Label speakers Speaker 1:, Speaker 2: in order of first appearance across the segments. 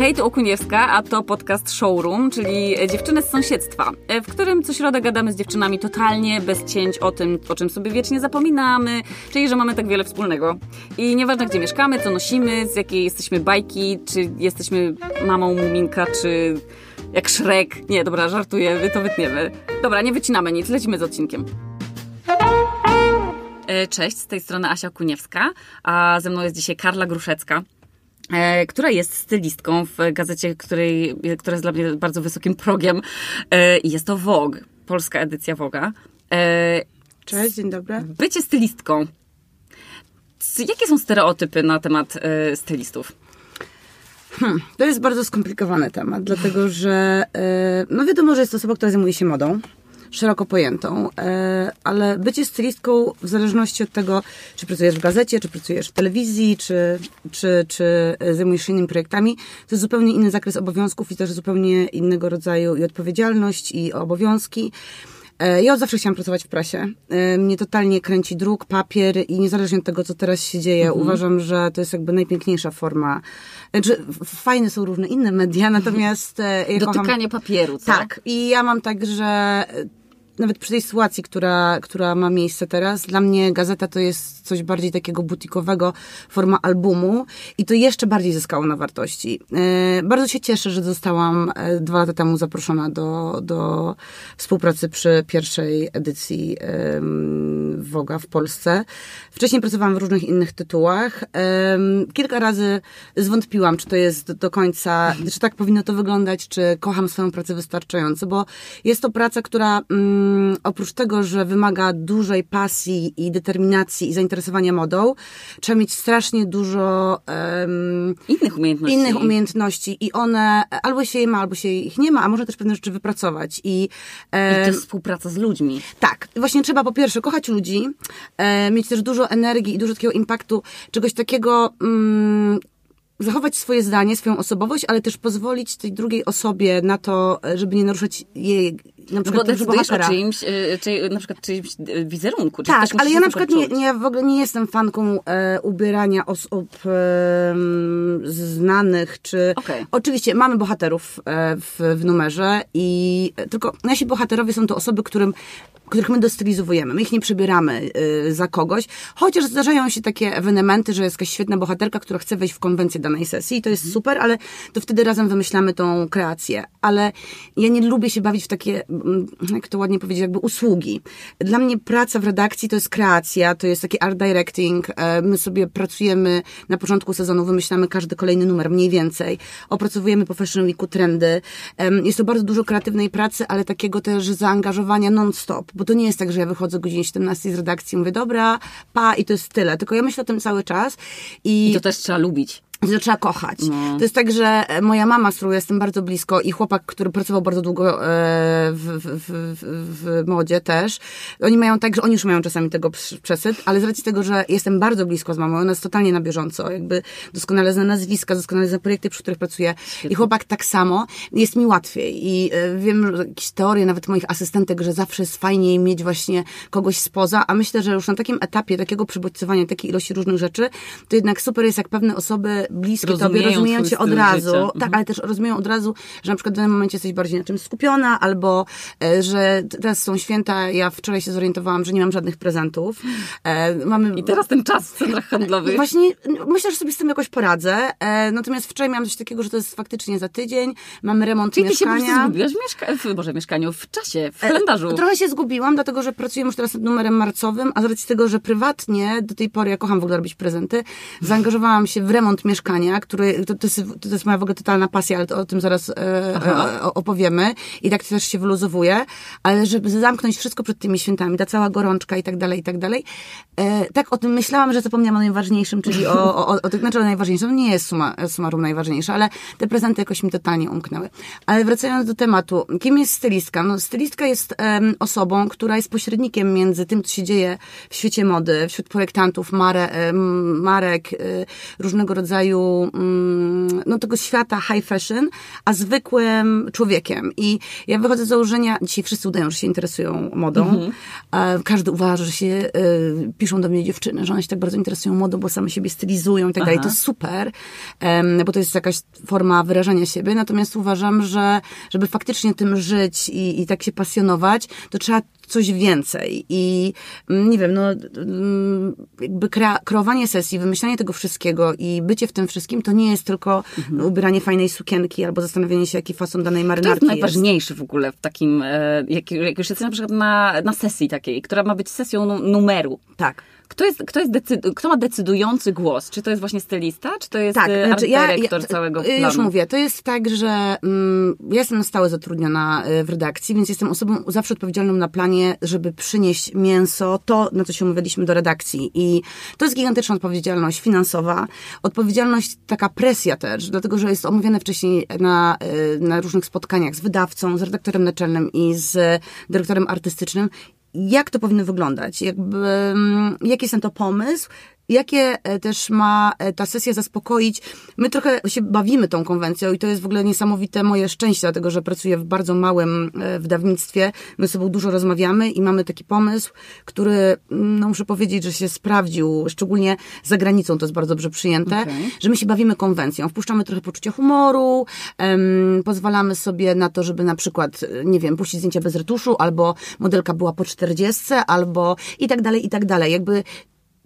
Speaker 1: Hej, to Okuniewska, a to podcast Showroom, czyli dziewczyny z sąsiedztwa, w którym co środę gadamy z dziewczynami totalnie bez cięć o tym, o czym sobie wiecznie zapominamy, czyli że mamy tak wiele wspólnego. I nieważne gdzie mieszkamy, co nosimy, z jakiej jesteśmy bajki, czy jesteśmy mamą Muminka, czy jak Szrek. Nie, dobra, żartuję, to wytniemy. Dobra, nie wycinamy nic, lecimy z odcinkiem. E, cześć, z tej strony Asia Kuniewska, a ze mną jest dzisiaj Karla Gruszecka która jest stylistką w gazecie, której, która jest dla mnie bardzo wysokim progiem. E, I jest to Vogue, polska edycja Vogue'a.
Speaker 2: Cześć, dzień dobry.
Speaker 1: Bycie stylistką. Jakie są stereotypy na temat stylistów?
Speaker 2: Hmm, to jest bardzo skomplikowany temat, dlatego że no wiadomo, że jest to osoba, która zajmuje się modą szeroko pojętą, e, ale bycie stylistką w zależności od tego, czy pracujesz w gazecie, czy pracujesz w telewizji, czy, czy, czy zajmujesz się innymi projektami, to jest zupełnie inny zakres obowiązków i też zupełnie innego rodzaju i odpowiedzialność, i obowiązki. E, ja od zawsze chciałam pracować w prasie. E, mnie totalnie kręci druk, papier i niezależnie od tego, co teraz się dzieje, mhm. uważam, że to jest jakby najpiękniejsza forma. Znaczy, fajne są różne inne media, natomiast...
Speaker 1: Ja Dotykanie kocham... papieru, co?
Speaker 2: Tak. I ja mam tak, że nawet przy tej sytuacji, która, która ma miejsce teraz, dla mnie gazeta to jest coś bardziej takiego butikowego, forma albumu i to jeszcze bardziej zyskało na wartości. E, bardzo się cieszę, że zostałam e, dwa lata temu zaproszona do, do współpracy przy pierwszej edycji Woga w Polsce. Wcześniej pracowałam w różnych innych tytułach. Kilka razy zwątpiłam, czy to jest do końca, czy tak powinno to wyglądać, czy kocham swoją pracę wystarczająco, bo jest to praca, która mm, oprócz tego, że wymaga dużej pasji i determinacji i zainteresowania modą, trzeba mieć strasznie dużo
Speaker 1: um, innych umiejętności.
Speaker 2: Innych umiejętności i one albo się je ma, albo się ich nie ma, a można też pewne rzeczy wypracować.
Speaker 1: I, um, I to jest współpraca z ludźmi.
Speaker 2: Tak. Właśnie trzeba po pierwsze kochać ludzi, um, mieć też dużo energii i dużo takiego impaktu, czegoś takiego, mm, zachować swoje zdanie, swoją osobowość, ale też pozwolić tej drugiej osobie na to, żeby nie naruszać jej, na przykład
Speaker 1: no bo decydujesz o czyimś, y, czy, na przykład czyimś y, wizerunku.
Speaker 2: Tak, ale ja na przykład nie, nie, w ogóle nie jestem fanką e, ubierania osób e, znanych, czy... Okay. Oczywiście mamy bohaterów e, w, w numerze i tylko nasi bohaterowie są to osoby, którym których my dostylizowujemy. My ich nie przebieramy y, za kogoś, chociaż zdarzają się takie ewenementy, że jest jakaś świetna bohaterka, która chce wejść w konwencję danej sesji i to jest mhm. super, ale to wtedy razem wymyślamy tą kreację. Ale ja nie lubię się bawić w takie, jak to ładnie powiedzieć, jakby usługi. Dla mnie praca w redakcji to jest kreacja, to jest taki art directing. E, my sobie pracujemy na początku sezonu, wymyślamy każdy kolejny numer, mniej więcej. Opracowujemy po Fashion Weeku trendy. Jest to bardzo dużo kreatywnej pracy, ale takiego też zaangażowania non-stop bo to nie jest tak, że ja wychodzę o godzinie 17 z redakcji i mówię, dobra, pa i to jest tyle. Tylko ja myślę o tym cały czas.
Speaker 1: I, I to też trzeba lubić
Speaker 2: to trzeba kochać. No. To jest tak, że moja mama, z którą jestem bardzo blisko i chłopak, który pracował bardzo długo e, w, w, w, w modzie też, oni mają tak, że oni już mają czasami tego przesyt, ale z racji tego, że jestem bardzo blisko z mamą, ona jest totalnie na bieżąco, jakby doskonale zna nazwiska, doskonale zna projekty, przy których pracuję Świetnie. i chłopak tak samo, jest mi łatwiej i e, wiem jakieś teorie nawet moich asystentek, że zawsze jest fajniej mieć właśnie kogoś spoza, a myślę, że już na takim etapie takiego przybodźcowania, takiej ilości różnych rzeczy, to jednak super jest, jak pewne osoby bliskie rozumieją tobie, rozumieją cię od razu. Życia. Tak, mhm. ale też rozumieją od razu, że na przykład w danym momencie jesteś bardziej na czymś skupiona, albo e, że teraz są święta. Ja wczoraj się zorientowałam, że nie mam żadnych prezentów.
Speaker 1: E, mamy... I teraz ten czas w centrach handlowych.
Speaker 2: Właśnie myślę, że sobie z tym jakoś poradzę. E, natomiast wczoraj miałam coś takiego, że to jest faktycznie za tydzień. Mamy remont
Speaker 1: Czyli
Speaker 2: mieszkania.
Speaker 1: Czyli ty się po prostu zgubiłaś w, mieszka- Boże, mieszkaniu, w czasie, w kalendarzu.
Speaker 2: Trochę się zgubiłam, dlatego że pracuję już teraz nad numerem marcowym, a z racji tego, że prywatnie do tej pory ja kocham w ogóle robić prezenty, zaangażowałam się w remont mieszkania, który to, to, jest, to jest moja w ogóle totalna pasja, ale to, o tym zaraz e, e, opowiemy. I tak to też się wyluzowuje. Ale żeby zamknąć wszystko przed tymi świętami, ta cała gorączka i tak dalej, i tak dalej. E, tak o tym myślałam, że zapomniałam o najważniejszym, czyli o, o, o, o znaczy o najważniejszym. nie jest suma, sumarum najważniejsze, ale te prezenty jakoś mi totalnie umknęły. Ale wracając do tematu, kim jest stylistka? No, stylistka jest um, osobą, która jest pośrednikiem między tym, co się dzieje w świecie mody, wśród projektantów, mare, marek, y, różnego rodzaju um, no, tego świata high fashion, a zwykłym człowiekiem. I ja wychodzę z założenia, dzisiaj wszyscy udają, że się interesują modą. Mhm. Każdy uważa, że się y, piszą do mnie dziewczyny, że one się tak bardzo interesują modą, bo same siebie stylizują i tak dalej. To jest super, bo to jest jakaś forma wyrażania siebie. Natomiast uważam, że żeby faktycznie tym żyć i, i tak się pasjonować, to trzeba coś więcej. I mm, nie wiem, no mm, jakby kreowanie sesji, wymyślanie tego wszystkiego i bycie w tym wszystkim, to nie jest tylko mhm. ubieranie fajnej sukienki albo zastanowienie się, jaki fason danej marynarki
Speaker 1: To jest najważniejszy w ogóle w takim, e, jak, jak już jesteś na przykład na, na sesji takiej, która ma być sesją numeru.
Speaker 2: Tak.
Speaker 1: Kto, jest, kto, jest kto ma decydujący głos? Czy to jest właśnie stylista, czy to jest tak, e, znaczy ja, dyrektor ja, całego planu?
Speaker 2: Już mówię, to jest tak, że mm, ja jestem na stałe zatrudniona e, w redakcji, więc jestem osobą zawsze odpowiedzialną na planie, żeby przynieść mięso, to, na co się umawialiśmy do redakcji. I to jest gigantyczna odpowiedzialność finansowa, odpowiedzialność, taka presja też, dlatego, że jest omówione wcześniej na, e, na różnych spotkaniach z wydawcą, z redaktorem naczelnym i z dyrektorem artystycznym jak to powinno wyglądać, jakby, mm, jaki jest na to pomysł, jakie e, też ma e, ta sesja zaspokoić. My trochę się bawimy tą konwencją i to jest w ogóle niesamowite moje szczęście, dlatego że pracuję w bardzo małym e, wydawnictwie. My sobą dużo rozmawiamy i mamy taki pomysł, który, no muszę powiedzieć, że się sprawdził, szczególnie za granicą to jest bardzo dobrze przyjęte, okay. że my się bawimy konwencją. Wpuszczamy trochę poczucia humoru, um, pozwalamy sobie na to, żeby na przykład, nie wiem, puścić zdjęcia bez retuszu, albo modelka była po czterdziestce, albo i tak dalej, i tak dalej. Jakby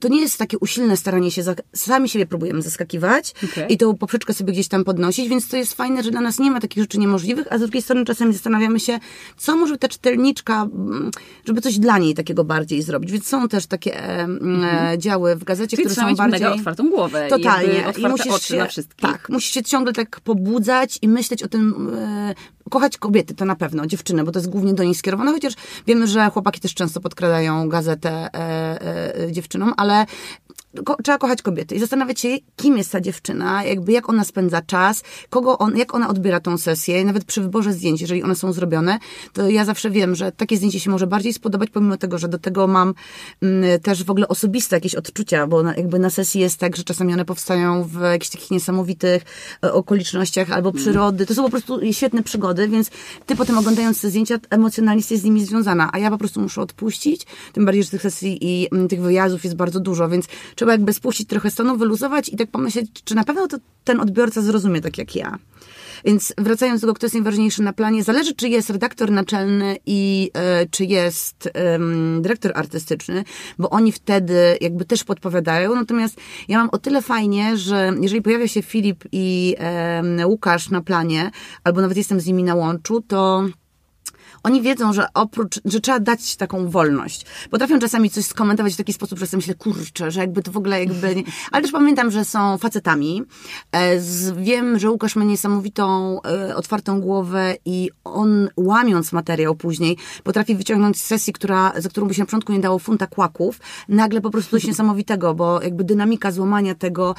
Speaker 2: to nie jest takie usilne staranie się, sami siebie próbujemy zaskakiwać okay. i tą poprzeczkę sobie gdzieś tam podnosić, więc to jest fajne, że dla nas nie ma takich rzeczy niemożliwych, a z drugiej strony czasami zastanawiamy się, co może ta czytelniczka, mm, żeby coś dla niej takiego bardziej zrobić, więc są też takie mm -hmm. działy w gazecie,
Speaker 1: Czyli
Speaker 2: które są bardziej...
Speaker 1: mega otwartą głowę.
Speaker 2: Totalnie.
Speaker 1: I, I musisz się, na wszystkich.
Speaker 2: Tak, musisz się ciągle tak pobudzać i myśleć o tym, e, kochać kobiety, to na pewno, dziewczyny, bo to jest głównie do nich skierowane, chociaż wiemy, że chłopaki też często podkradają gazetę e, e, dziewczynom, ale ko trzeba kochać kobiety i zastanawiać się, kim jest ta dziewczyna, jakby jak ona spędza czas, kogo on, jak ona odbiera tą sesję, nawet przy wyborze zdjęć, jeżeli one są zrobione, to ja zawsze wiem, że takie zdjęcie się może bardziej spodobać, pomimo tego, że do tego mam mm, też w ogóle osobiste jakieś odczucia, bo na, jakby na sesji jest tak, że czasami one powstają w jakichś takich niesamowitych e, okolicznościach albo mm. przyrody. To są po prostu świetne przygody, więc ty potem oglądając te zdjęcia emocjonalnie jesteś z nimi związana, a ja po prostu muszę odpuścić, tym bardziej, że tych sesji i m, mm, tych wyjazdów jest bardzo dużo, więc trzeba jakby spuścić trochę stanu, wyluzować i tak pomyśleć, czy na pewno to ten odbiorca zrozumie tak jak ja. Więc wracając do tego, kto jest najważniejszy na planie, zależy, czy jest redaktor naczelny i y, czy jest dyrektor artystyczny, bo oni wtedy jakby też podpowiadają. Natomiast ja mam o tyle fajnie, że jeżeli pojawia się Filip i Łukasz na planie, albo nawet jestem z nimi na łączu, to oni wiedzą, że oprócz, że trzeba dać taką wolność. Potrafią czasami coś skomentować w taki sposób, że sobie myślę, kurczę, że jakby to w ogóle jakby... Nie. Ale też pamiętam, że są facetami. E, wiem, że Łukasz ma niesamowitą, e, otwartą głowę i on łamiąc materiał później, potrafi wyciągnąć z sesji, która, za którą by się na początku nie dało funta kłaków, nagle po prostu coś niesamowitego, bo jakby dynamika złamania tego,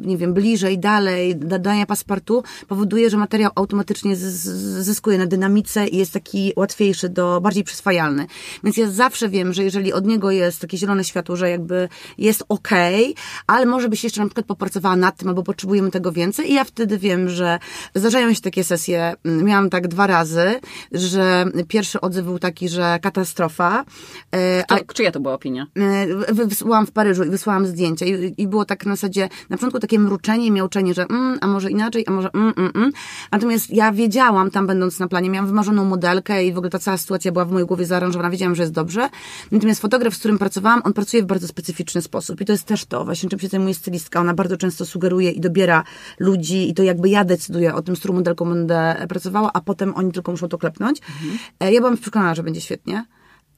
Speaker 2: nie wiem, bliżej, dalej, dania paspartu powoduje, że materiał automatycznie zyskuje na dynamice i jest jest taki łatwiejszy, do, bardziej przyswajalny. Więc ja zawsze wiem, że jeżeli od niego jest takie zielone światło, że jakby jest okej, okay, ale może byś jeszcze na przykład popracowała nad tym, albo potrzebujemy tego więcej i ja wtedy wiem, że zdarzają się takie sesje, mm, miałam tak dwa razy, że pierwszy odzew był taki, że katastrofa.
Speaker 1: E, Kto, a, czyja to była opinia?
Speaker 2: E, wysłałam w Paryżu i wysłałam zdjęcia i, i było tak na zasadzie, na początku takie mruczenie i miauczenie, że mm, a może inaczej, a może mm, mm, mm. Natomiast ja wiedziałam, tam będąc na planie, miałam wymarzoną modelkę, modelkę i w ogóle ta cała sytuacja była w mojej głowie zaaranżowana, wiedziałam, że jest dobrze. Natomiast fotograf, z którym pracowałam, on pracuje w bardzo specyficzny sposób i to jest też to, właśnie czym się zajmuje stylistka. Ona bardzo często sugeruje i dobiera ludzi i to jakby ja decyduję o tym, z którą modelką będę pracowała, a potem oni tylko muszą to klepnąć. Mhm. Ja byłam przekonana, że będzie świetnie.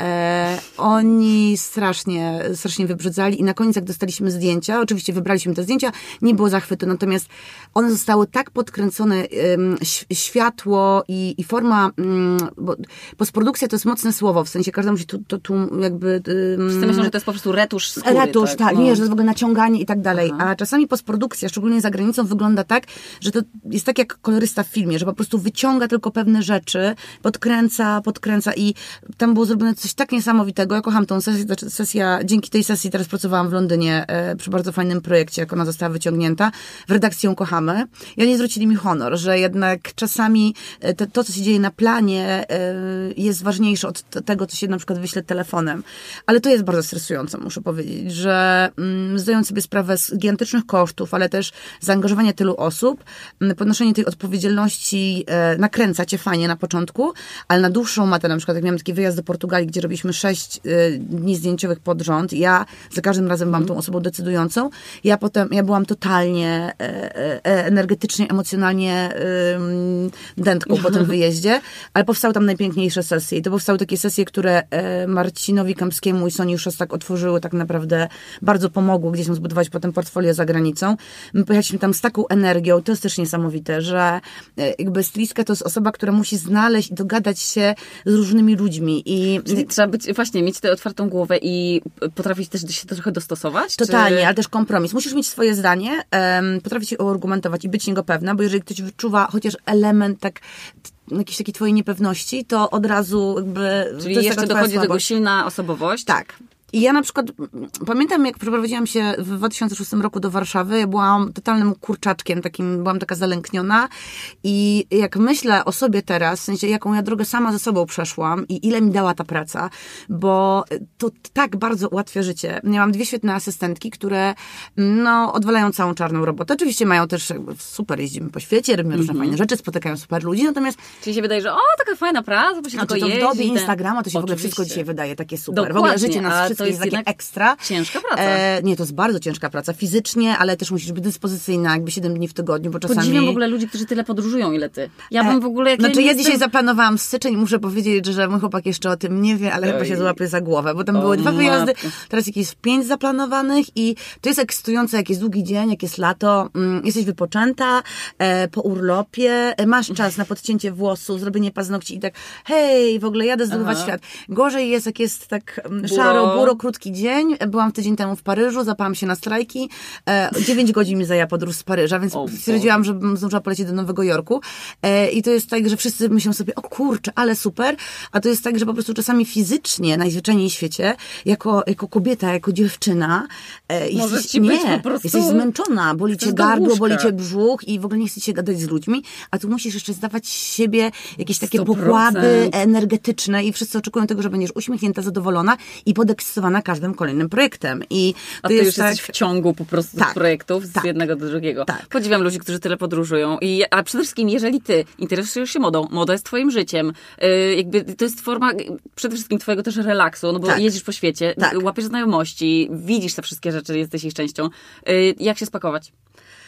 Speaker 2: E, oni strasznie, strasznie wybrzydzali i na koniec jak dostaliśmy zdjęcia, oczywiście wybraliśmy te zdjęcia, nie było zachwytu, natomiast one zostały tak podkręcone, światło i, i forma, bo postprodukcja to jest mocne słowo, w sensie każda musi tu, tu, tu jakby...
Speaker 1: Wszyscy myślą, że to jest po prostu retusz skóry.
Speaker 2: Retusz, tak, tak no. nie, że to jest w ogóle naciąganie i tak dalej, Aha. a czasami postprodukcja, szczególnie za granicą, wygląda tak, że to jest tak jak kolorysta w filmie, że po prostu wyciąga tylko pewne rzeczy, podkręca, podkręca i tam było zrobione coś tak niesamowitego. Ja kocham tą sesję. Sesja, dzięki tej sesji teraz pracowałam w Londynie e, przy bardzo fajnym projekcie, jak ona została wyciągnięta. W redakcji ją kochamy. I oni zwrócili mi honor, że jednak czasami e, to, to co się dzieje na planie, e, jest ważniejsze od tego, co się na przykład wyśle telefonem. Ale to jest bardzo stresujące, muszę powiedzieć, że mm, zdając sobie sprawę z gigantycznych kosztów, ale też zaangażowania tylu osób, mm, podnoszenie tej odpowiedzialności nakręca cię fajnie na początku, ale na dłuższą metę, na przykład jak miałam taki wyjazd do Portugalii, gdzie robiliśmy sześć e, dni zdjęciowych pod rząd, ja za każdym razem byłam tą osobą decydującą, ja potem, ja byłam totalnie e, energetycznie, emocjonalnie dętką po tym wyjeździe, ale powstały tam najpiękniejsze sesje i to powstały takie sesje, które Marcinowi Kępskiemu i Soni tak otworzyły tak naprawdę, bardzo pomogły gdzieś tam zbudować potem portfolio za granicą. My pojechaliśmy tam z taką energią, to jest też niesamowite, że jakby stylistka to jest osoba, która musi znaleźć i dogadać się z różnymi ludźmi. I
Speaker 1: Trzeba być, właśnie mieć tę otwartą głowę i potrafić też się trochę dostosować?
Speaker 2: Totalnie, czy... ale też kompromis. Musisz mieć swoje zdanie, um, potrafić się argumentować i być niego pewna, bo jeżeli ktoś wyczuwa chociaż element tak jakiejś takiej twojej niepewności, to od razu jakby...
Speaker 1: Czyli jeszcze dochodzi do tego silna osobowość?
Speaker 2: Tak. I ja na przykład pamiętam, jak przeprowadziłam się w 2006 roku do Warszawy, ja byłam totalnym kurczaczkiem, takim, byłam taka zalękniona. I jak myślę o sobie teraz, w sensie jaką ja drogę sama ze sobą przeszłam i ile mi dała ta praca, bo to tak bardzo ułatwia życie. Miałam dwie świetne asystentki, które no, odwalają całą czarną robotę. Oczywiście mają też super, jeździmy po świecie, robimy różne mm -hmm. fajne rzeczy, spotykają super ludzi, natomiast...
Speaker 1: Czyli się wydaje, że o, taka fajna praca, bo się
Speaker 2: znaczy,
Speaker 1: tylko
Speaker 2: to w dobie Instagrama to się Oczywiście. w ogóle wszystko dzisiaj wydaje takie super.
Speaker 1: Dokładnie,
Speaker 2: w ogóle życie nas wszystko
Speaker 1: to jest,
Speaker 2: jest takie ekstra.
Speaker 1: Ciężka praca. E,
Speaker 2: nie, to jest bardzo ciężka praca. Fizycznie, ale też musisz być dyspozycyjna, jakby 7 dni w tygodniu, bo czasami...
Speaker 1: Podziwiam w ogóle ludzi, którzy tyle podróżują, ile ty. Ja bym w ogóle... Jak
Speaker 2: znaczy
Speaker 1: ja, jestem...
Speaker 2: dzisiaj zaplanowałam styczeń, muszę powiedzieć, że mój chłopak jeszcze o tym nie wie, ale Oj. chyba się złapie za głowę, bo tam o, były dwa wyjazdy, teraz jakieś pięć zaplanowanych i to jest ekscytujące, jak jest długi dzień, jak jest lato, mm, jesteś wypoczęta, e, po urlopie, e, masz czas na podcięcie włosów, zrobienie paznokci i tak hej, w ogóle jadę zdobywać świat. Gorzej jest, jak jest tak mm, buro. Buro, krótki dzień, byłam tydzień temu w Paryżu, zapałam się na strajki. E, 9 godzin mi zajęła podróż z Paryża, więc oh, stwierdziłam, że bym zdążyła polecieć do Nowego Jorku. E, I to jest tak, że wszyscy myślą sobie, o kurczę, ale super. A to jest tak, że po prostu czasami fizycznie, najzwyczajniej w świecie, jako, jako kobieta, jako dziewczyna,
Speaker 1: e, jesteś, nie, po prostu...
Speaker 2: jesteś zmęczona, boli cię gardło, boli cię brzuch i w ogóle nie chce się gadać z ludźmi, a tu musisz jeszcze zdawać siebie jakieś takie 100%. pokłady energetyczne i wszyscy oczekują tego, że będziesz uśmiechnięta, zadowolona i podekscytowana każdym kolejnym projektem. I
Speaker 1: a ty już tak... jesteś w ciągu po prostu tak, projektów z tak, jednego do drugiego. Tak. Podziwiam ludzi, którzy tyle podróżują. I, a przede wszystkim, jeżeli ty interesujesz się modą, moda jest twoim życiem, yy, jakby to jest forma przede wszystkim twojego też relaksu, no bo tak. jeździsz po świecie, tak. łapiesz znajomości, widzisz te wszystkie rzeczy, jesteś ich częścią. Yy, jak się spakować?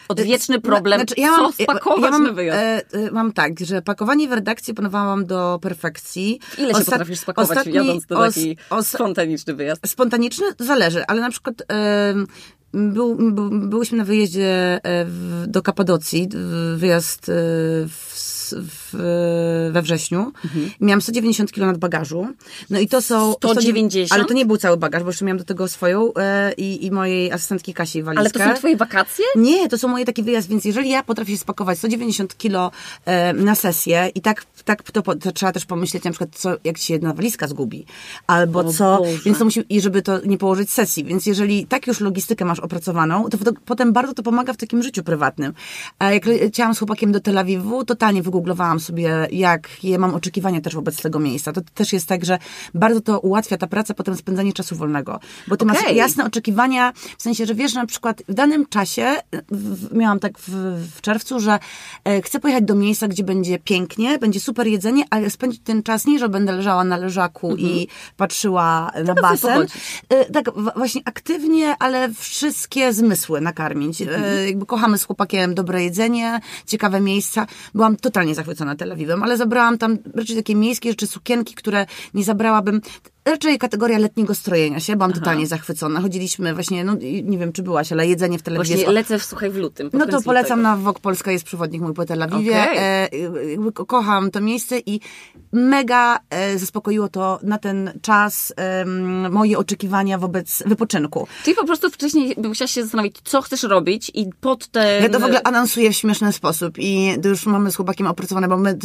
Speaker 1: Odwieczny problem, znaczy, ja mam, co spakować ja mam, wyjazd? E,
Speaker 2: e, mam tak, że pakowanie w redakcji panowałam do perfekcji.
Speaker 1: Ile się potrafisz spakować ostatni, jadąc do taki os, spontaniczny wyjazd?
Speaker 2: Spontaniczny? Zależy, ale na przykład... E, był, był, byłyśmy na wyjeździe e, w, do Kapadocji, wyjazd e, w w, we wrześniu. Mhm. Miałam 190 kg nad bagażu. No i to są...
Speaker 1: 190?
Speaker 2: ale to nie był cały bagaż, bo jeszcze miałam do tego swoją e, i, i mojej asystentki Kasi walizkę.
Speaker 1: Ale to są twoje wakacje?
Speaker 2: Nie, to są moje takie wyjazd, więc jeżeli ja potrafię się spakować 190 kg na sesję i tak, tak to, to, trzeba też pomyśleć na przykład, co, jak ci się jedna walizka zgubi. Albo o co... Boże. Więc to musi... I żeby to nie położyć sesji. Więc jeżeli tak już logistykę masz opracowaną, to, potem bardzo to pomaga w takim życiu prywatnym. A jak leciałam z chłopakiem do Tel Awiwu, totalnie wygooglowałam sobie, jakie mam oczekiwania też wobec tego miejsca. To też jest tak, że bardzo to ułatwia ta praca, potem spędzanie czasu wolnego. Bo ty okay. masz jasne oczekiwania, w sensie, że wiesz, że na przykład w danym czasie, w, miałam tak w, w czerwcu, że e, chcę pojechać do miejsca, gdzie będzie pięknie, będzie super jedzenie, ale spędzić ten czas nie, że będę leżała na leżaku mm -hmm. i patrzyła na basen. E, tak, właśnie aktywnie, ale wszystkie zmysły nakarmić. E, jakby kochamy z chłopakiem dobre jedzenie, ciekawe miejsca. Byłam totalnie totalnie zachwycona Tel Awiwem, ale zabrałam tam raczej takie miejskie rzeczy, sukienki, które nie zabrałabym raczej kategoria letniego strojenia się, byłam Aha. totalnie zachwycona. Chodziliśmy właśnie, no nie wiem, czy byłaś, ale jedzenie w Tel Awiwie.
Speaker 1: Właśnie lecę w Słuchaj w lutym.
Speaker 2: No to polecam tego. na WOK Polska, jest przewodnik mój po Tel Awiwie. Okay. E, kocham to miejsce i mega e, zaspokoiło to na ten czas e, moje oczekiwania wobec wypoczynku.
Speaker 1: Czyli po prostu wcześniej musiałaś się zastanowić, co chcesz robić i pod ten...
Speaker 2: Ja to w ogóle anonsuję w śmieszny sposób i już mamy z chłopakiem opracowane, bo my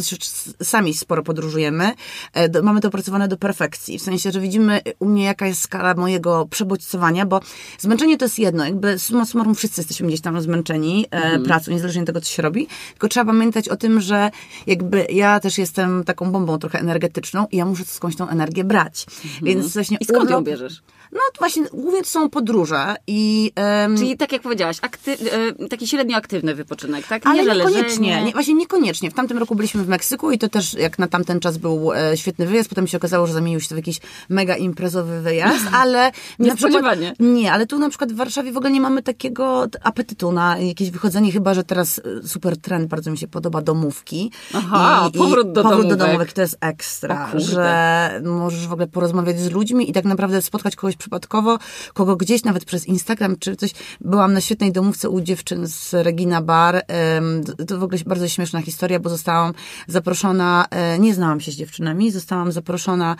Speaker 2: sami sporo podróżujemy. E, do, mamy to opracowane do perfekcji. W sensie, że widzimy u mnie jaka jest skala mojego przebodźcowania, bo zmęczenie to jest jedno, jakby summa summarum wszyscy jesteśmy gdzieś tam zmęczeni e, mhm. pracą, niezależnie od tego, co się robi, tylko trzeba pamiętać o tym, że jakby ja też jestem taką bombą trochę energetyczną i ja muszę skądś tą energię brać. Mhm. Więc właśnie
Speaker 1: I skąd urlop... ją bierzesz?
Speaker 2: No właśnie, głównie to są podróże i...
Speaker 1: Um, Czyli tak jak powiedziałaś, e, taki średnio aktywny wypoczynek, tak?
Speaker 2: Nie, ale niekoniecznie, nie, właśnie niekoniecznie. W tamtym roku byliśmy w Meksyku i to też jak na tamten czas był e, świetny wyjazd, potem się okazało, że zamienił się to w jakiś mega imprezowy wyjazd, ale...
Speaker 1: Niespodziewanie.
Speaker 2: Nie, ale tu na przykład w Warszawie w ogóle nie mamy takiego apetytu na jakieś wychodzenie, chyba, że teraz e, super trend, bardzo mi się podoba, domówki.
Speaker 1: Aha, I, powrót do
Speaker 2: powrót
Speaker 1: domówek.
Speaker 2: do domówek to jest ekstra, że możesz w ogóle porozmawiać z ludźmi i tak naprawdę spotkać kogoś przypadkowo, kogo gdzieś nawet przez Instagram czy coś. Byłam na świetnej domówce u dziewczyn z Regina Bar. To w ogóle bardzo śmieszna historia, bo zostałam zaproszona, e, nie znałam się z dziewczynami, zostałam zaproszona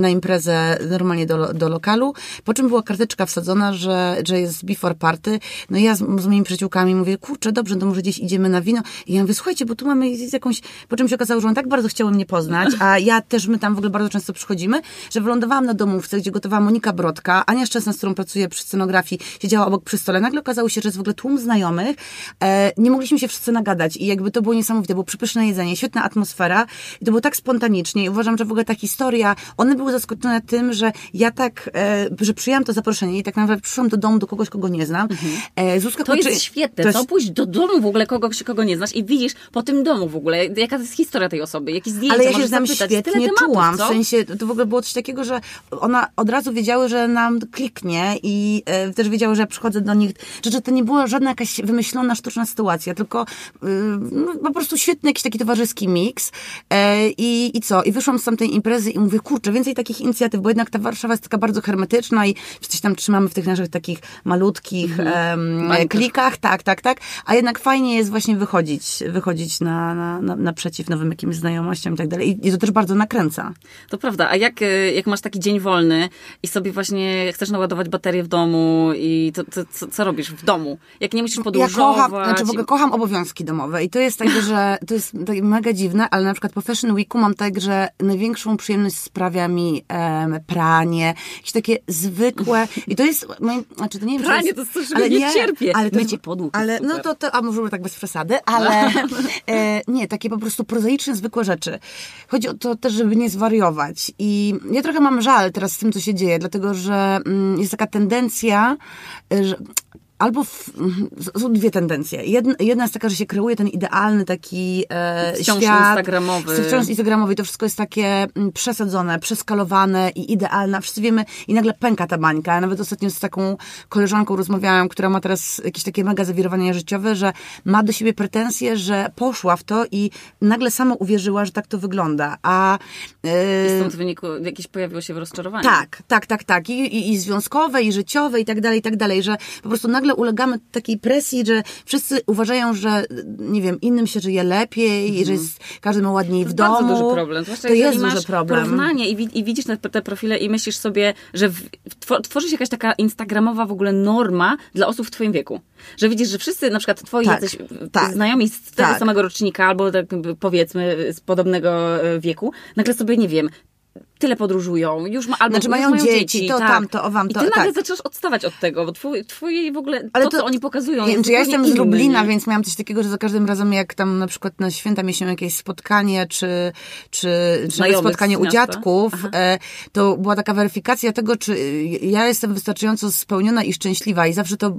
Speaker 2: na imprezę normalnie do, do lokalu, po czym była karteczka wsadzona, że, że jest before party. No i ja z, z moimi przyjaciółkami mówię, kurczę, dobrze, to może gdzieś idziemy na wino. I ja mówię, słuchajcie, bo tu mamy jakąś, po czym się okazało, że on tak bardzo chciały mnie poznać, a ja też, my tam w ogóle bardzo często przychodzimy, że wylądowałam na domówce, gdzie gotowała Monika Brodka, Ania Szczesna, z którą pracuję przy scenografii, siedziała obok przy stole. Nagle okazało się, że jest w ogóle tłum znajomych. E, nie mogliśmy się wszyscy nagadać i jakby to było niesamowite. Było przepyszne jedzenie, świetna atmosfera i to było tak spontanicznie i uważam, że w ogóle ta historia, one były zaskoczone tym, że ja tak, e, że przyjęłam to zaproszenie i tak naprawdę przyszłam do domu do kogoś, kogo nie znam. Mhm.
Speaker 1: E, Zuzka to jest świetne, to, jest... to pójść do domu w ogóle kogoś, kogo nie znasz i widzisz po tym domu w ogóle, jaka jest historia tej osoby, jakieś zdjęcia,
Speaker 2: Ale ja się
Speaker 1: tam
Speaker 2: świetnie tematów, czułam, co? w sensie, to w ogóle było coś takiego, że ona od razu wiedziały, że nam kliknie i e, też wiedziały, że ja przychodzę do nich, że, że to nie była żadna jakaś wymyślona, sztuczna sytuacja, tylko y, no, po prostu świetny jakiś taki towarzyski miks. E, i, i co? I wyszłam z tamtej imprezy i mówię, kurczę, więcej takich inicjatyw, bo jednak ta Warszawa jest taka bardzo hermetyczna i coś tam trzymamy w tych naszych takich malutkich mhm. klikach, tak, tak, tak, a jednak fajnie jest właśnie wychodzić, wychodzić na, na, na, naprzeciw nowym jakimś znajomościom i tak dalej. I, i to też bardzo nakręca.
Speaker 1: To prawda, a jak, jak masz taki dzień wolny i sobie właśnie chcesz naładować baterię w domu i to, to co, co, robisz w domu? Jak nie musisz podróżować?
Speaker 2: Ja kocham, znaczy w ogóle kocham obowiązki domowe i to jest tak, że to jest tak mega dziwne, ale na przykład po Fashion Weeku mam tak, że największą przyjemność sprawia mi um, pranie, jakieś takie zwykłe i to jest, znaczy to nie wiem,
Speaker 1: Pranie to jest coś, ale nie, nie cierpię. Ale to Mycie podłóg
Speaker 2: Ale no to, to, a może tak bez przesady, ale e, nie, takie po prostu prozaiczne, zwykłe rzeczy. Chodzi o to też, żeby nie zwariować i ja trochę mam żal teraz z tym, co się dzieje, dlatego, że mm, jest taka tendencja, że albo w, są dwie tendencje. Jedna, jedna jest taka, że się kreuje ten idealny taki e,
Speaker 1: wciąż
Speaker 2: świat.
Speaker 1: instagramowy.
Speaker 2: Wciąż instagramowy. To wszystko jest takie mm, przesadzone, przeskalowane i idealne. Wszyscy wiemy i nagle pęka ta bańka. Ja nawet ostatnio z taką koleżanką rozmawiałam, która ma teraz jakieś takie mega zawirowania życiowe, że ma do siebie pretensje, że poszła w to i nagle sama uwierzyła, że tak to wygląda. A
Speaker 1: e, I stąd w wyniku jakieś pojawiło się rozczarowanie.
Speaker 2: Tak, tak, tak, tak. I, i, i związkowe, i życiowe, i tak dalej, i tak dalej, że po prostu nagle nagle ulegamy takiej presji, że wszyscy uważają, że nie wiem, innym się żyje lepiej, mm. że jest, każdy ma ładniej w domu.
Speaker 1: To jest duży problem. Zwłaszcza
Speaker 2: to jest duży problem.
Speaker 1: porównanie i, i widzisz te, te, profile i myślisz sobie, że w, tworzy się jakaś taka instagramowa w ogóle norma dla osób w twoim wieku. Że widzisz, że wszyscy na przykład twoi tak, jacyś tak, znajomi z tego tak. samego rocznika albo tak powiedzmy z podobnego e, wieku, nagle sobie, nie wiem, tyle podróżują, już ma, albo
Speaker 2: znaczy mają, mają dzieci, dzieci, to tak. tamto, o wam to.
Speaker 1: I ty nagle tak. zaczynasz odstawać od tego, bo twój, twój w ogóle, Ale to, to co oni pokazują
Speaker 2: wiem, czy ja jestem z Lublina, więc miałam coś takiego, że za każdym razem jak tam na przykład na święta mieliśmy jakieś spotkanie, czy, czy, czy spotkanie u dziadków, e, to była taka weryfikacja tego, czy ja jestem wystarczająco spełniona i szczęśliwa i zawsze to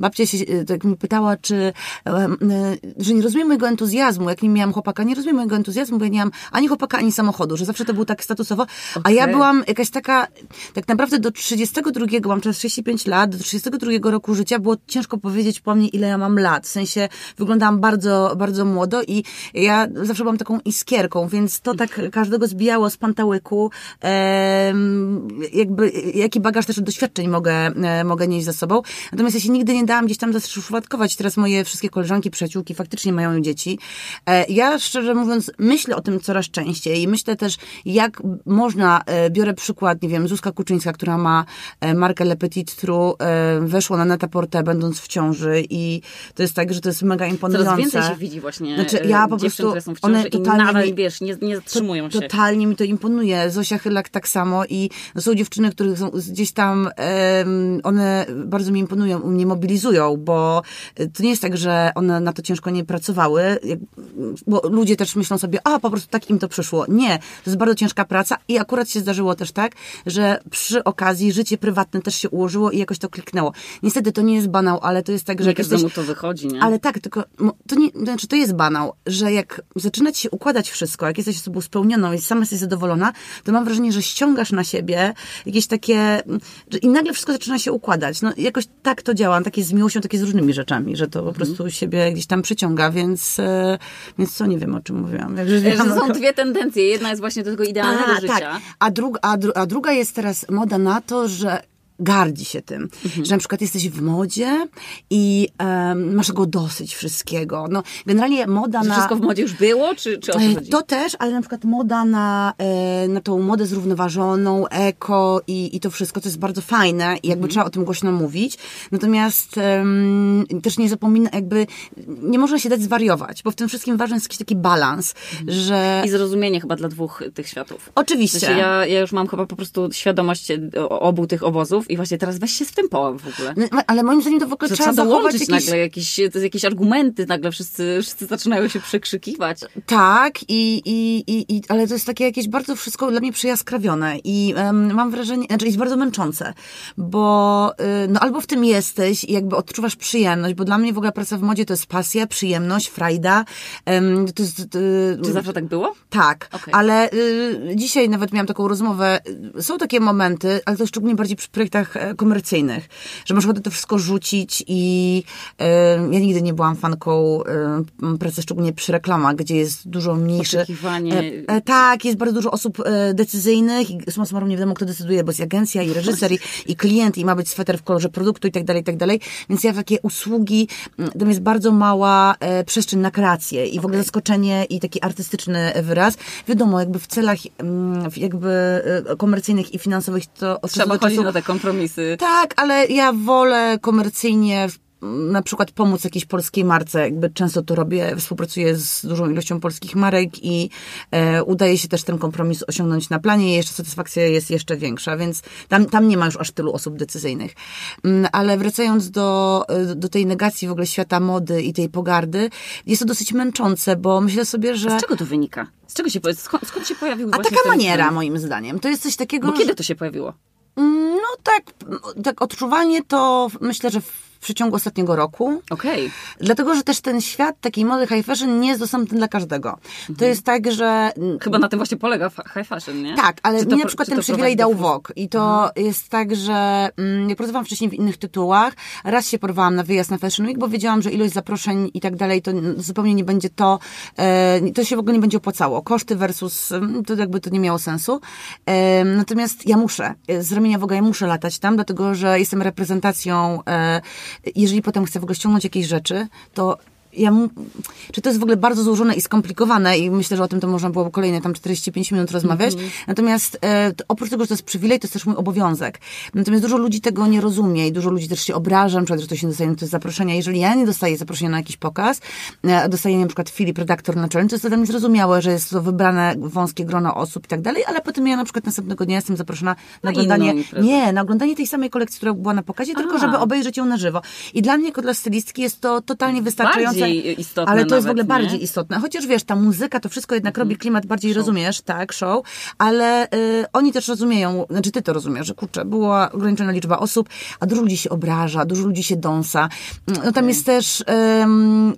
Speaker 2: babcia się e, tak mi pytała, czy e, że nie rozumiem mojego entuzjazmu, jak nie miałam chłopaka, nie rozumiem mojego entuzjazmu, bo ja nie miałam ani chłopaka, ani samochodu, że zawsze to był tak statusowo, Okay. A ja byłam jakaś taka, tak naprawdę do 32, mam teraz 35 lat, do 32 roku życia było ciężko powiedzieć po mnie, ile ja mam lat. W sensie wyglądałam bardzo, bardzo młodo i ja zawsze byłam taką iskierką, więc to tak każdego zbijało z pantałyku. jakby, jaki bagaż też doświadczeń mogę, e, mogę nieść za sobą. Natomiast ja się nigdy nie dałam gdzieś tam zaszufladkować. Teraz moje wszystkie koleżanki, przyjaciółki faktycznie mają dzieci. E, ja szczerze mówiąc myślę o tym coraz częściej i myślę też, jak można, e, biorę przykład, nie wiem, Zuzka Kuczyńska, która ma e, markę Le Petit Trou, e, weszła na Netaportę będąc w ciąży i to jest tak, że to jest mega imponujące.
Speaker 1: Coraz więcej się widzi właśnie znaczy, ja po prostu, które są w ciąży one totalnie i nadal, mi, wiesz, nie, nie zatrzymują
Speaker 2: to, się. Totalnie mi to imponuje. Zosia Chylak tak samo i są dziewczyny, które są gdzieś tam, one bardzo mi imponują, mnie mobilizują, bo to nie jest tak, że one na to ciężko nie pracowały, bo ludzie też myślą sobie, a po prostu tak im to przyszło. Nie, to jest bardzo ciężka praca i akurat się zdarzyło też tak, że przy okazji życie prywatne też się ułożyło i jakoś to kliknęło. Niestety to nie jest banał, ale to jest tak, że...
Speaker 1: Nie każdemu to wychodzi, nie?
Speaker 2: Ale tak, tylko to nie, znaczy to jest banał, że jak zaczyna ci się układać wszystko, jak jesteś osobą spełnioną i sama jesteś zadowolona, to mam wrażenie, że ściągasz na siebie jakieś takie... i nagle wszystko zaczyna się układać. No jakoś tak to działa, takie z miłością, takie z różnymi rzeczami, że to po mhm. prostu siebie gdzieś tam przyciąga, więc, e, więc co, nie wiem o czym mówiłam.
Speaker 1: Jak że są dwie tendencje. Jedna jest właśnie do tego idealnego a, życia. Tak.
Speaker 2: A, dru a, dru a druga jest teraz moda na to, że gardzi się tym, mhm. że na przykład jesteś w modzie i um, masz go dosyć wszystkiego. No, generalnie moda na...
Speaker 1: Wszystko w modzie już było, czy, czy o
Speaker 2: to chodzi? To też, ale na przykład moda na, e, na tą modę zrównoważoną, eko i, i to wszystko, to jest bardzo fajne i jakby mhm. trzeba o tym głośno mówić. Natomiast um, też nie zapomina, jakby nie można się dać zwariować, bo w tym wszystkim ważny jest jakiś taki balans, mhm. że...
Speaker 1: I zrozumienie chyba dla dwóch tych światów.
Speaker 2: Oczywiście.
Speaker 1: Znaczy ja, ja już mam chyba po prostu świadomość obu tych obozów, i właśnie teraz weź się z tym połam w ogóle.
Speaker 2: No, ale moim zdaniem to w ogóle trzeba, trzeba dołożyć jakieś...
Speaker 1: nagle jakieś, to jakieś argumenty, nagle wszyscy, wszyscy zaczynają się przekrzykiwać.
Speaker 2: Tak, i, i, i, i, ale to jest takie jakieś bardzo wszystko dla mnie przyjaskrawione i um, mam wrażenie, znaczy jest bardzo męczące, bo y, no albo w tym jesteś i jakby odczuwasz przyjemność, bo dla mnie w ogóle praca w modzie to jest pasja, przyjemność, frajda. Um, to jest,
Speaker 1: y, Czy zawsze tak było?
Speaker 2: Tak, okay. ale y, dzisiaj nawet miałam taką rozmowę, są takie momenty, ale to szczególnie bardziej przy projektach e, komercyjnych, że masz ochotę to wszystko rzucić i e, ja nigdy nie byłam fanką e, pracy szczególnie przy reklamach, gdzie jest dużo mniejsze...
Speaker 1: Oczekiwanie.
Speaker 2: E, tak, jest bardzo dużo osób e, decyzyjnych i summa summarum nie wiadomo, kto decyduje, bo jest agencja i reżyser i, i klient i ma być sweter w kolorze produktu i tak dalej, i tak dalej. Więc ja takie usługi, tam jest bardzo mała e, przestrzeń na kreację i okay. w ogóle zaskoczenie i taki artystyczny wyraz. Wiadomo, jakby w celach jakby komercyjnych i finansowych to
Speaker 1: Trzeba chodzić na te kompromisy.
Speaker 2: Tak, ale ja wolę komercyjnie na przykład pomóc jakiejś polskiej marce. Jakby często to robię, współpracuję z dużą ilością polskich marek i e, udaje się też ten kompromis osiągnąć na planie i jeszcze satysfakcja jest jeszcze większa, więc tam, tam nie ma już aż tylu osób decyzyjnych. Mm, ale wracając do, e, do tej negacji w ogóle świata mody i tej pogardy, jest to dosyć męczące, bo myślę sobie, że...
Speaker 1: A z czego to wynika? Z czego się, skąd, skąd się pojawił
Speaker 2: A taka maniera, moim zdaniem. To jest coś takiego...
Speaker 1: Bo kiedy to się pojawiło?
Speaker 2: No tak, tak odczuwanie to myślę, że przeciągu ostatniego roku.
Speaker 1: Okej. Okay.
Speaker 2: Dlatego, że też ten świat takiej mody high fashion nie jest dostępny dla każdego. Mhm. To jest tak, że...
Speaker 1: Chyba na tym właśnie polega high fashion, nie?
Speaker 2: Tak, ale mi na przykład ten przywilej dał Vogue. I to mhm. jest tak, że mm, jak pracowałam wcześniej w innych tytułach, raz się porwałam na wyjazd na Fashion Week, bo wiedziałam, że ilość zaproszeń i tak dalej, to zupełnie nie będzie to, e, to się w ogóle nie będzie opłacało. Koszty versus, mm, to jakby to nie miało sensu. E, natomiast ja muszę, z ramienia Vogue ja muszę latać tam, dlatego, że jestem reprezentacją e, jeżeli potem chcę w ogóle ściągnąć jakieś rzeczy, to ja, czy to jest w ogóle bardzo złożone i skomplikowane i myślę, że o tym to można było kolejne tam 45 minut rozmawiać. Mm -hmm. Natomiast e, oprócz tego, że to jest przywilej, to jest też mój obowiązek. Natomiast dużo ludzi tego nie rozumie i dużo ludzi też się obraża, na przykład, że to się dostaje to zaproszenia. Jeżeli ja nie dostaję zaproszenia na jakiś pokaz, e, dostaję na przykład Filip, redaktor naczelny, to jest dla mnie zrozumiałe, że jest to wybrane wąskie grono osób i tak dalej, ale potem ja na przykład następnego dnia jestem zaproszona na, na oglądanie, nie, na oglądanie tej samej kolekcji, która była na pokazie, a. tylko żeby obejrzeć ją na żywo. I dla mnie jako dla stylistki jest to totalnie wystarczające.
Speaker 1: Bardziej istotne
Speaker 2: Ale to
Speaker 1: jest
Speaker 2: w ogóle nie? bardziej istotne. Chociaż wiesz, ta muzyka, to wszystko jednak robi mhm. klimat bardziej, show. rozumiesz, tak, show, ale y, oni też rozumieją, znaczy ty to rozumiesz, że kurczę, była ograniczona liczba osób, a dużo ludzi się obraża, dużo ludzi się dąsa. No tam jest też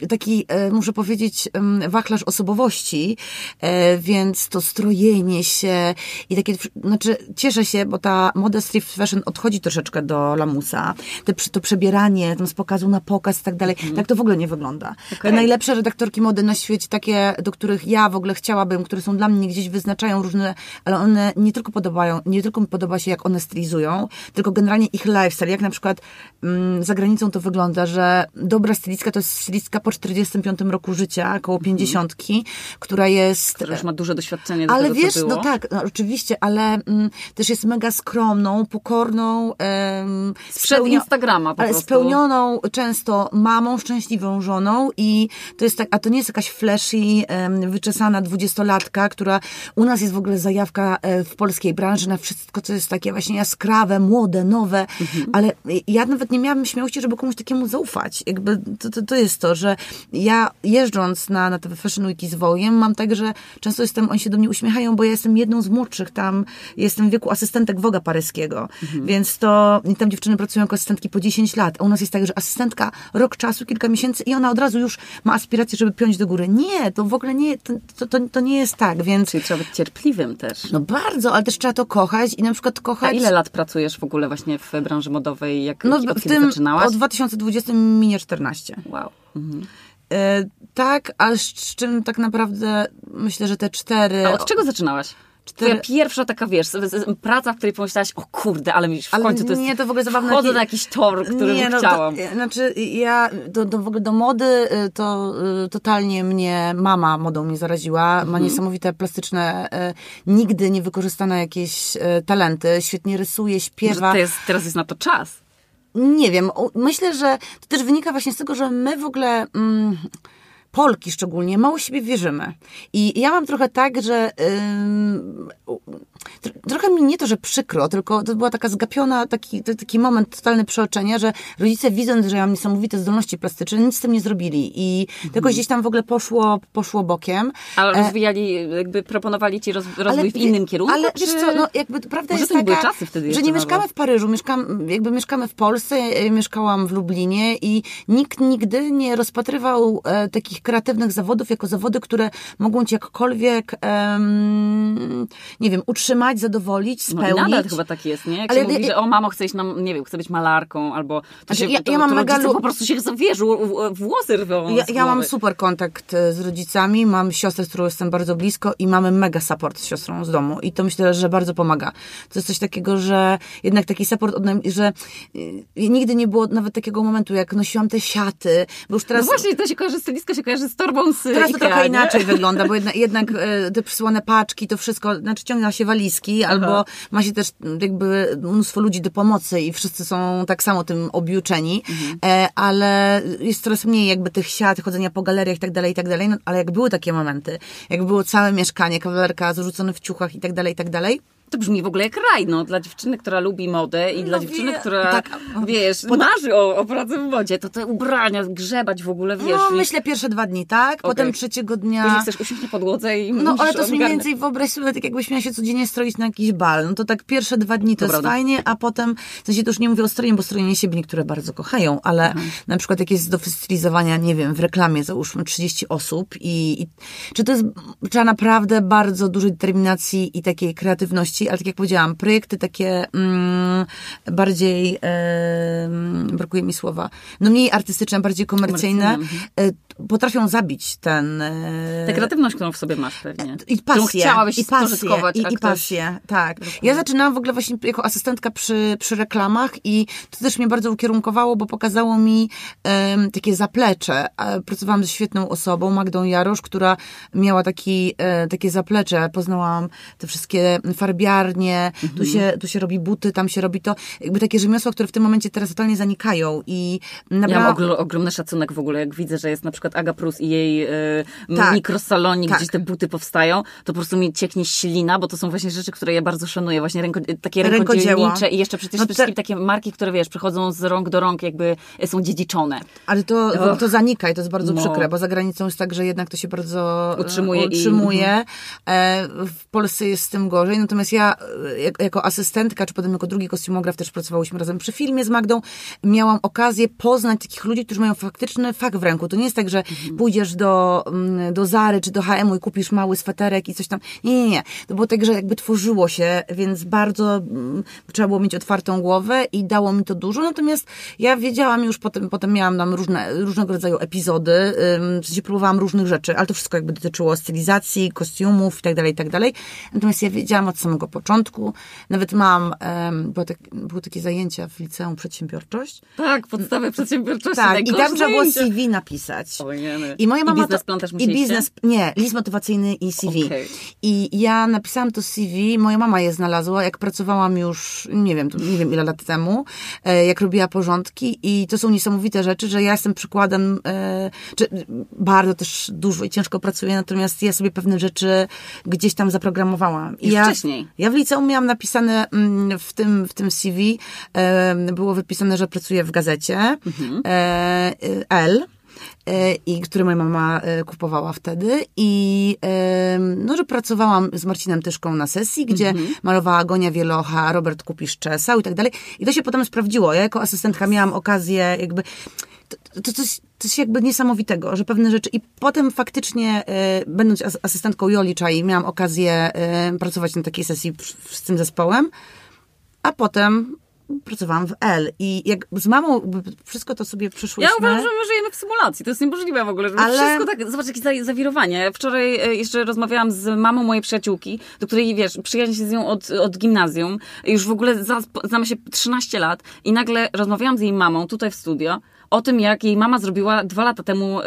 Speaker 2: taki, y, muszę powiedzieć, wachlarz osobowości, e, więc to strojenie się i takie, znaczy cieszę się, bo ta moda street fashion odchodzi troszeczkę do lamusa. Te, to przebieranie tam z pokazu na pokaz i tak dalej, mhm. tak to w ogóle nie wygląda. Okay. Najlepsze redaktorki mody na świecie, takie, do których ja w ogóle chciałabym, które są dla mnie gdzieś wyznaczają różne, ale one nie tylko podobają, nie tylko mi podoba się, jak one stylizują, tylko generalnie ich lifestyle. Jak na przykład mm, za granicą to wygląda, że dobra stylistka to jest stylistka po 45 roku życia, około 50, mhm. która jest...
Speaker 1: Która już ma duże doświadczenie do
Speaker 2: Ale
Speaker 1: tego,
Speaker 2: wiesz, no tak, no, oczywiście, ale mm, też jest mega skromną, pokorną. Um,
Speaker 1: Sprzed Instagrama po
Speaker 2: ale
Speaker 1: prostu.
Speaker 2: spełnioną często mamą, szczęśliwą żoną i to jest tak, a to nie jest jakaś flashy, wyczesana dwudziestolatka, która u nas jest w ogóle zajawka e, w polskiej branży na wszystko, co jest takie właśnie jaskrawe, młode, nowe, mhm. ale ja nawet nie miałabym śmiałości, żeby komuś takiemu zaufać. Jakby to, to, to jest to, że ja jeżdżąc na, na te Fashion Weeki z Wojem, mam tak, że często jestem, oni się do mnie uśmiechają, bo ja jestem jedną z młodszych tam, jestem w wieku asystentek Woga paryskiego, mhm. więc to tam dziewczyny pracują jako asystentki po 10 lat, a u nas jest tak, że asystentka rok czasu, kilka miesięcy i ona od razu już ma aspirację, żeby piąć do góry. Nie, to w ogóle nie, to, to, to nie jest tak, więc...
Speaker 1: Czyli trzeba być cierpliwym też.
Speaker 2: No bardzo, ale też trzeba to kochać i na przykład kochać... A
Speaker 1: ile lat pracujesz w ogóle właśnie w branży modowej, jak no, od tym, zaczynałaś?
Speaker 2: Od 2020 minie 14.
Speaker 1: Wow. Mhm.
Speaker 2: E, tak, ale z czym tak naprawdę myślę, że te cztery...
Speaker 1: A od czego zaczynałaś? Cztery... Twoja pierwsza taka, wiesz, praca, w której pomyślałaś, o kurde, ale mi w ale końcu to jest...
Speaker 2: Nie, to w ogóle zabawne.
Speaker 1: Wchodzę na jakiś tor, który nie, no, chciałam.
Speaker 2: To, znaczy, ja do, do, w ogóle do mody y, to y, totalnie mnie mama modą mnie zaraziła. Mhm. Ma niesamowite plastyczne, y, nigdy nie wykorzystane jakieś talenty. Świetnie rysuje, śpiewa.
Speaker 1: Jest, teraz jest na to czas.
Speaker 2: Nie wiem. Myślę, że to też wynika właśnie z tego, że my w ogóle... Mm, Polki szczególnie, mało siebie wierzymy. I ja mam trochę tak, że yy, trochę mi nie to, że przykro, tylko to była taka zgapiona, taki, taki moment totalny przeoczenia, że rodzice widząc, że ja mam niesamowite zdolności plastyczne, nic z tym nie zrobili. I mhm. tylko gdzieś tam w ogóle poszło, poszło bokiem.
Speaker 1: Ale rozwijali, jakby proponowali ci roz, rozwój ale, w innym kierunku?
Speaker 2: Ale czy... wiesz co, no jakby prawda Może jest taka, czasy wtedy że nie mieszkamy w Paryżu, mieszkam, jakby mieszkamy w Polsce, mieszkałam w Lublinie i nikt nigdy nie rozpatrywał e, takich kreatywnych zawodów jako zawody, które mogą ci jakkolwiek, nie wiem, utrzymać, zadowolić, spełnić. No i
Speaker 1: nadal chyba tak jest, nie? Jak Ale, się mówi, że o mamo, chcesz nam, nie wiem, chcę być malarką, albo to
Speaker 2: znaczy,
Speaker 1: się,
Speaker 2: ja,
Speaker 1: to,
Speaker 2: ja mam
Speaker 1: to
Speaker 2: mega
Speaker 1: po prostu się zawierzą, włosy rwią
Speaker 2: ja, ja mam super kontakt e, z rodzicami, mam siostrę, z którą jestem bardzo blisko i mamy mega support z siostrą z domu i to myślę, że bardzo pomaga. To jest coś takiego, że jednak taki support, od, że y, nigdy nie było nawet takiego momentu, jak nosiłam te siaty, bo już teraz...
Speaker 1: No właśnie, to się kojarzy, stylistka się kojarzy z torbą z
Speaker 2: Teraz to trochę inaczej wygląda, bo jednak, jednak e, te przysłane paczki, to wszystko, znaczy ciągna się walizki, Aha. albo ma się też jakby mnóstwo ludzi do pomocy i wszyscy są tak samo tym objuczeni, mhm. E, ale jest coraz mniej jakby tych siat, chodzenia po galeriach i tak dalej, i tak dalej, no, ale jak były takie momenty, jak było całe mieszkanie, kawalerka zarzucone w ciuchach i tak dalej, i tak dalej,
Speaker 1: to brzmi w ogóle jak raj, no. Dla dziewczyny, która lubi modę i no dla dziewczyny, wie, która, tak, wiesz, Pod... marzy o, o pracy w modzie, to te ubrania, grzebać w ogóle, wiesz.
Speaker 2: No, i... myślę pierwsze dwa dni, tak? Okay. Potem trzeciego dnia...
Speaker 1: Później chcesz usiąść na podłodze i
Speaker 2: No, ale to jest mniej więcej, wyobraź sobie, tak jakbyś miała się codziennie stroić na jakiś bal. No to tak pierwsze dwa dni to, to jest prawda. fajnie, a potem, w sensie to już nie mówię o strojeniu, bo strojenie siebie niektóre bardzo kochają, ale mhm. na przykład jak jest do wystylizowania, nie wiem, w reklamie załóżmy 30 osób i, i czy to jest, trzeba naprawdę bardzo dużej determinacji i takiej kreatywności, ale tak jak powiedziałam, projekty takie mm, bardziej, e, brakuje mi słowa, no mniej artystyczne, bardziej komercyjne, komercyjne. E, potrafią zabić ten...
Speaker 1: E, Tę kreatywność, którą w sobie masz pewnie.
Speaker 2: I pasję.
Speaker 1: chciałabyś
Speaker 2: i pasję, i, i pasję, tak. Ja zaczynałam w ogóle właśnie jako asystentka przy, przy reklamach i to też mnie bardzo ukierunkowało, bo pokazało mi um, takie zaplecze. Pracowałam z świetną osobą, Magdą Jarosz, która miała taki, e, takie zaplecze. Poznałam te wszystkie farbiarnie, mhm. tu, się, tu się robi buty, tam się robi to. Jakby takie rzemiosła, które w tym momencie teraz totalnie zanikają i.
Speaker 1: Ja mam ogromny szacunek w ogóle, jak widzę, że jest na przykład Aga Prus i jej y, tak, mikrosalonik, tak. gdzie te buty powstają, to po prostu mi cieknie ślina, bo to są właśnie rzeczy, które ja bardzo szanuję, właśnie ręko, takie rękodzielnicze i jeszcze przecież no te... wszystkie takie marki, które wiesz, przychodzą z rąk do rąk, jakby są dziedziczone.
Speaker 2: Ale to, Och. to zanika i to jest bardzo no. przykre, bo za granicą jest tak, że jednak to się bardzo
Speaker 1: utrzymuje.
Speaker 2: utrzymuje. I... Mhm. E, w Polsce jest z tym gorzej, natomiast ja ja jak, jako asystentka, czy potem jako drugi kostiumograf też pracowałyśmy razem przy filmie z Magdą, miałam okazję poznać takich ludzi, którzy mają faktyczny fakt w ręku. To nie jest tak, że mhm. pójdziesz do, mm, do Zary czy do H&M i kupisz mały sweterek i coś tam. Nie, nie, nie. To było tak, że jakby tworzyło się, więc bardzo mm, trzeba było mieć otwartą głowę i dało mi to dużo. Natomiast ja wiedziałam już potem, potem miałam tam różne, różnego rodzaju epizody, w sensie próbowałam różnych rzeczy, ale to wszystko jakby dotyczyło stylizacji, kostiumów i tak dalej, i tak dalej. Natomiast ja wiedziałam od samego początku, nawet mam, um, były, tak, takie zajęcia w liceum przedsiębiorczość.
Speaker 1: Tak, podstawy przedsiębiorczości.
Speaker 2: Tak, i tam trzeba było CV napisać.
Speaker 1: I moja mama I biznes to, też
Speaker 2: I biznes, nie, list motywacyjny i CV. Okay. I ja napisałam to CV, moja mama je znalazła, jak pracowałam już, nie wiem, nie wiem ile lat temu, e, jak robiła porządki i to są niesamowite rzeczy, że ja jestem przykładem, e, czy bardzo też dużo i ciężko pracuję, natomiast ja sobie pewne rzeczy gdzieś tam zaprogramowałam.
Speaker 1: I, I
Speaker 2: ja,
Speaker 1: wcześniej.
Speaker 2: Ja w liceum miałam napisane mm, w tym, w tym CV, było wypisane, że pracuję w gazecie mhm. E, L i który moja mama kupowała wtedy i no, że pracowałam z Marcinem Tyszką na sesji, gdzie mm -hmm. malowała Gonia Wielocha, Robert Kupisz czesał i tak dalej i to się potem sprawdziło. Ja jako asystentka miałam okazję jakby to, to, coś, coś jakby niesamowitego, że pewne rzeczy i potem faktycznie y, będąc asystentką Joli Czai miałam okazję y, pracować na takiej sesji z tym zespołem, a potem pracowałam w L i jak z mamą wszystko to sobie przyszłyśmy.
Speaker 1: Ja uważam, że my żyjemy w symulacji. To jest niemożliwe w ogóle, żeby ale... wszystko tak... Zobacz, jakieś zawirowanie. Wczoraj e, jeszcze rozmawiałam z mamą mojej przyjaciółki, do której, wiesz, przyjaźń się z nią od, od gimnazjum. Już w ogóle znamy się 13 lat i nagle rozmawiałam z jej mamą tutaj w studio o tym, jak jej mama zrobiła dwa lata temu y,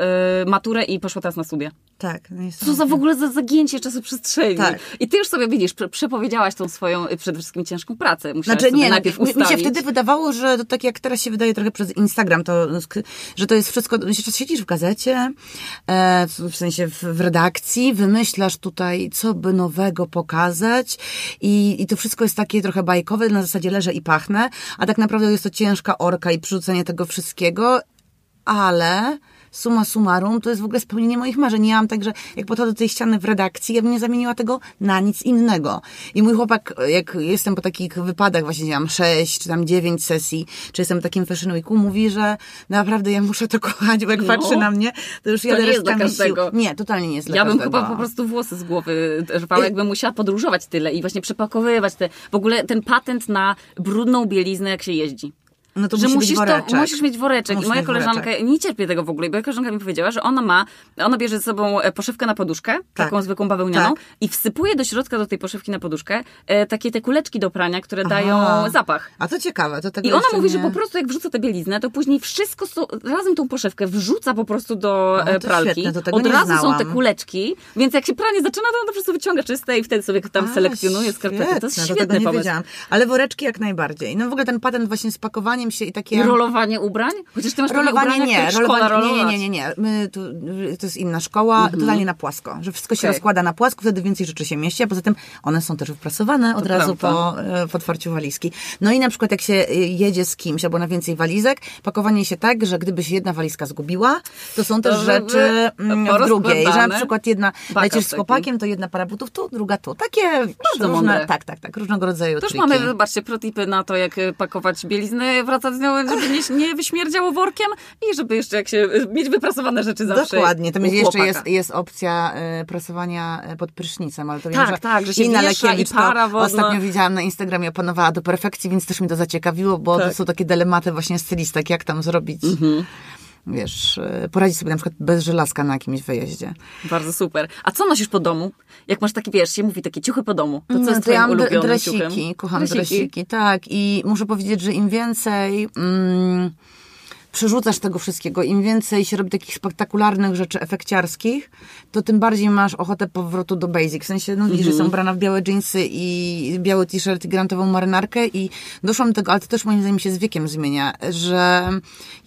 Speaker 1: maturę i poszła teraz na studia.
Speaker 2: Tak.
Speaker 1: Co za w ogóle za zagięcie czasu przestrzeni. Tak. I ty już sobie widzisz, przepowiedziałaś tą swoją y, przede wszystkim ciężką pracę. Musiałaś znaczy, nie, najpierw ustalić.
Speaker 2: Mi się wtedy wydawało, że to tak jak teraz się wydaje trochę przez Instagram, to, że to jest wszystko, siedzisz w gazecie, e, w sensie w, w redakcji, wymyślasz tutaj, co by nowego pokazać i, i to wszystko jest takie trochę bajkowe, na zasadzie leżę i pachnę, a tak naprawdę jest to ciężka orka i przerzucenie tego wszystkiego, ale suma summarum, to jest w ogóle spełnienie moich marzeń. Ja mam tak, że jak podchodzę do tej ściany w redakcji, ja bym nie zamieniła tego na nic innego. I mój chłopak, jak jestem po takich wypadach, właśnie nie mam sześć, czy tam dziewięć sesji, czy jestem w takim Fashion Weeku, mówi, że naprawdę ja muszę to kochać, bo jak no. patrzy na mnie, to już
Speaker 1: to każdego.
Speaker 2: Sił. Nie, totalnie nie jest dla
Speaker 1: Ja
Speaker 2: bym
Speaker 1: chyba po prostu włosy z głowy rwała, jakbym musiała podróżować tyle i właśnie przepakowywać te, w ogóle ten patent na brudną bieliznę, jak się jeździ.
Speaker 2: No to że musi musisz, to,
Speaker 1: musisz mieć woreczek. Musisz I moja koleżanka, woreczek. nie cierpię tego w ogóle, bo moja koleżanka mi powiedziała, że ona ma, ona bierze ze sobą e, poszywkę na poduszkę, tak. taką zwykłą bawełnianą tak. i wsypuje do środka do tej poszywki na poduszkę e, takie te kuleczki do prania, które Aha. dają zapach.
Speaker 2: A to ciekawe. To tego
Speaker 1: I ona mówi,
Speaker 2: nie...
Speaker 1: że po prostu jak wrzuca tę bieliznę, to później wszystko, razem tą poszywkę wrzuca po prostu do
Speaker 2: e,
Speaker 1: pralki.
Speaker 2: Świetne,
Speaker 1: Od razu
Speaker 2: znałam.
Speaker 1: są te kuleczki, więc jak się pranie zaczyna, to ona po prostu wyciąga czyste i wtedy sobie tam A, selekcjonuje skarpety. To jest świetny to pomysł. Wiedziałam.
Speaker 2: Ale woreczki jak najbardziej. No w ogóle ten patent właśnie z pakowaniem się i takie
Speaker 1: rolowanie ubrań? Chociaż ty masz
Speaker 2: rolowanie
Speaker 1: ubrania,
Speaker 2: nie, rolowanie, nie, nie, nie, nie. My, tu, to jest inna szkoła, mhm. totalnie na płasko. Że wszystko się okay. rozkłada na płasko, wtedy więcej rzeczy się mieści, a poza tym one są też wyprasowane od to razu po, e, po otwarciu walizki. No i na przykład jak się e, jedzie z kimś albo na więcej walizek, pakowanie się tak, że gdyby się jedna walizka zgubiła, to są też to rzeczy mm, w drugiej. Że na przykład jedna lecisz z chłopakiem, to jedna para butów tu, druga tu. Takie Bardzo różne, tak, tak, tak, różnego rodzaju
Speaker 1: To już mamy, zobaczcie, protipy na to, jak pakować bieliznę, wracać z nią, żeby nie, nie wyśmierdziało workiem i żeby jeszcze jak się, mieć wyprasowane rzeczy zawsze
Speaker 2: Dokładnie, tam jeszcze jest, jest opcja y, prasowania e, pod prysznicem, ale to tak, wiem, że
Speaker 1: tak, że się Inna Lekiewicz
Speaker 2: i para wodna. ostatnio widziałam na Instagramie, opanowała do perfekcji, więc też mi to zaciekawiło, bo tak. to są takie dylematy właśnie stylistek, jak tam zrobić... Mhm wiesz, e, poradzić sobie na przykład bez żelazka na jakimś wyjeździe.
Speaker 1: Bardzo super. A co nosisz po domu? Jak masz takie, wiesz, się mówi takie ciuchy po domu, to co no, jest to ja mam dresiki, ciuchem?
Speaker 2: kocham dresiki. dresiki, tak. I muszę powiedzieć, że im więcej... Mm, przerzucasz tego wszystkiego, im więcej się robi takich spektakularnych rzeczy efekciarskich, to tym bardziej masz ochotę powrotu do basic. W sensie, no widzisz, mm -hmm. jestem ubrana w białe jeansy i biały t-shirt i grantową marynarkę i doszłam do tego, ale to też moim zdaniem się z wiekiem zmienia, że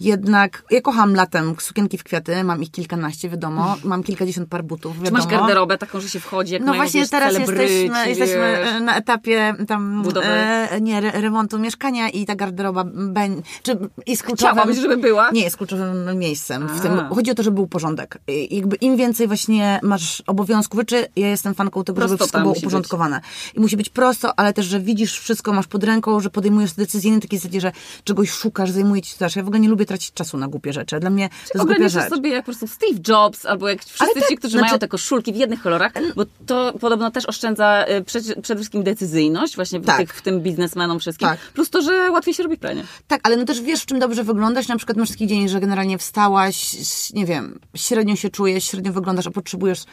Speaker 2: jednak, ja kocham latem sukienki w kwiaty, mam ich kilkanaście, wiadomo, mm. mam kilkadziesiąt par butów, wiadomo.
Speaker 1: Czy masz garderobę taką, że się wchodzi, jak
Speaker 2: No
Speaker 1: mają,
Speaker 2: właśnie
Speaker 1: wiesz,
Speaker 2: teraz jesteśmy, jesteśmy na etapie tam, e, nie, remontu mieszkania i ta garderoba, ben, czy, kluczowa.
Speaker 1: Chciałam, żeby żeby była?
Speaker 2: Nie jest kluczowym miejscem. W tym, chodzi o to, żeby był porządek. I jakby im więcej właśnie masz obowiązków, czy ja jestem fanką tego, żeby wszystko było uporządkowane. Być. I musi być prosto, ale też, że widzisz wszystko, masz pod ręką, że podejmujesz decyzje na takiej zasadzie, że czegoś szukasz, zajmuje ci to. Ja w ogóle nie lubię tracić czasu na głupie rzeczy. Dla mnie to jest głupia rzecz.
Speaker 1: sobie jak po prostu Steve Jobs, albo jak wszyscy tak, ci, którzy znaczy... mają te koszulki w jednych kolorach, bo to podobno też oszczędza y, przede wszystkim decyzyjność właśnie w, tak. tych, w tym biznesmenom wszystkim. Tak. Plus to, że łatwiej się robi planie.
Speaker 2: Tak, ale no też wiesz, w czym dobrze wyglądasz. Na przykład masz taki dzień, że generalnie wstałaś, nie wiem, średnio się czujesz, średnio wyglądasz, a potrzebujesz,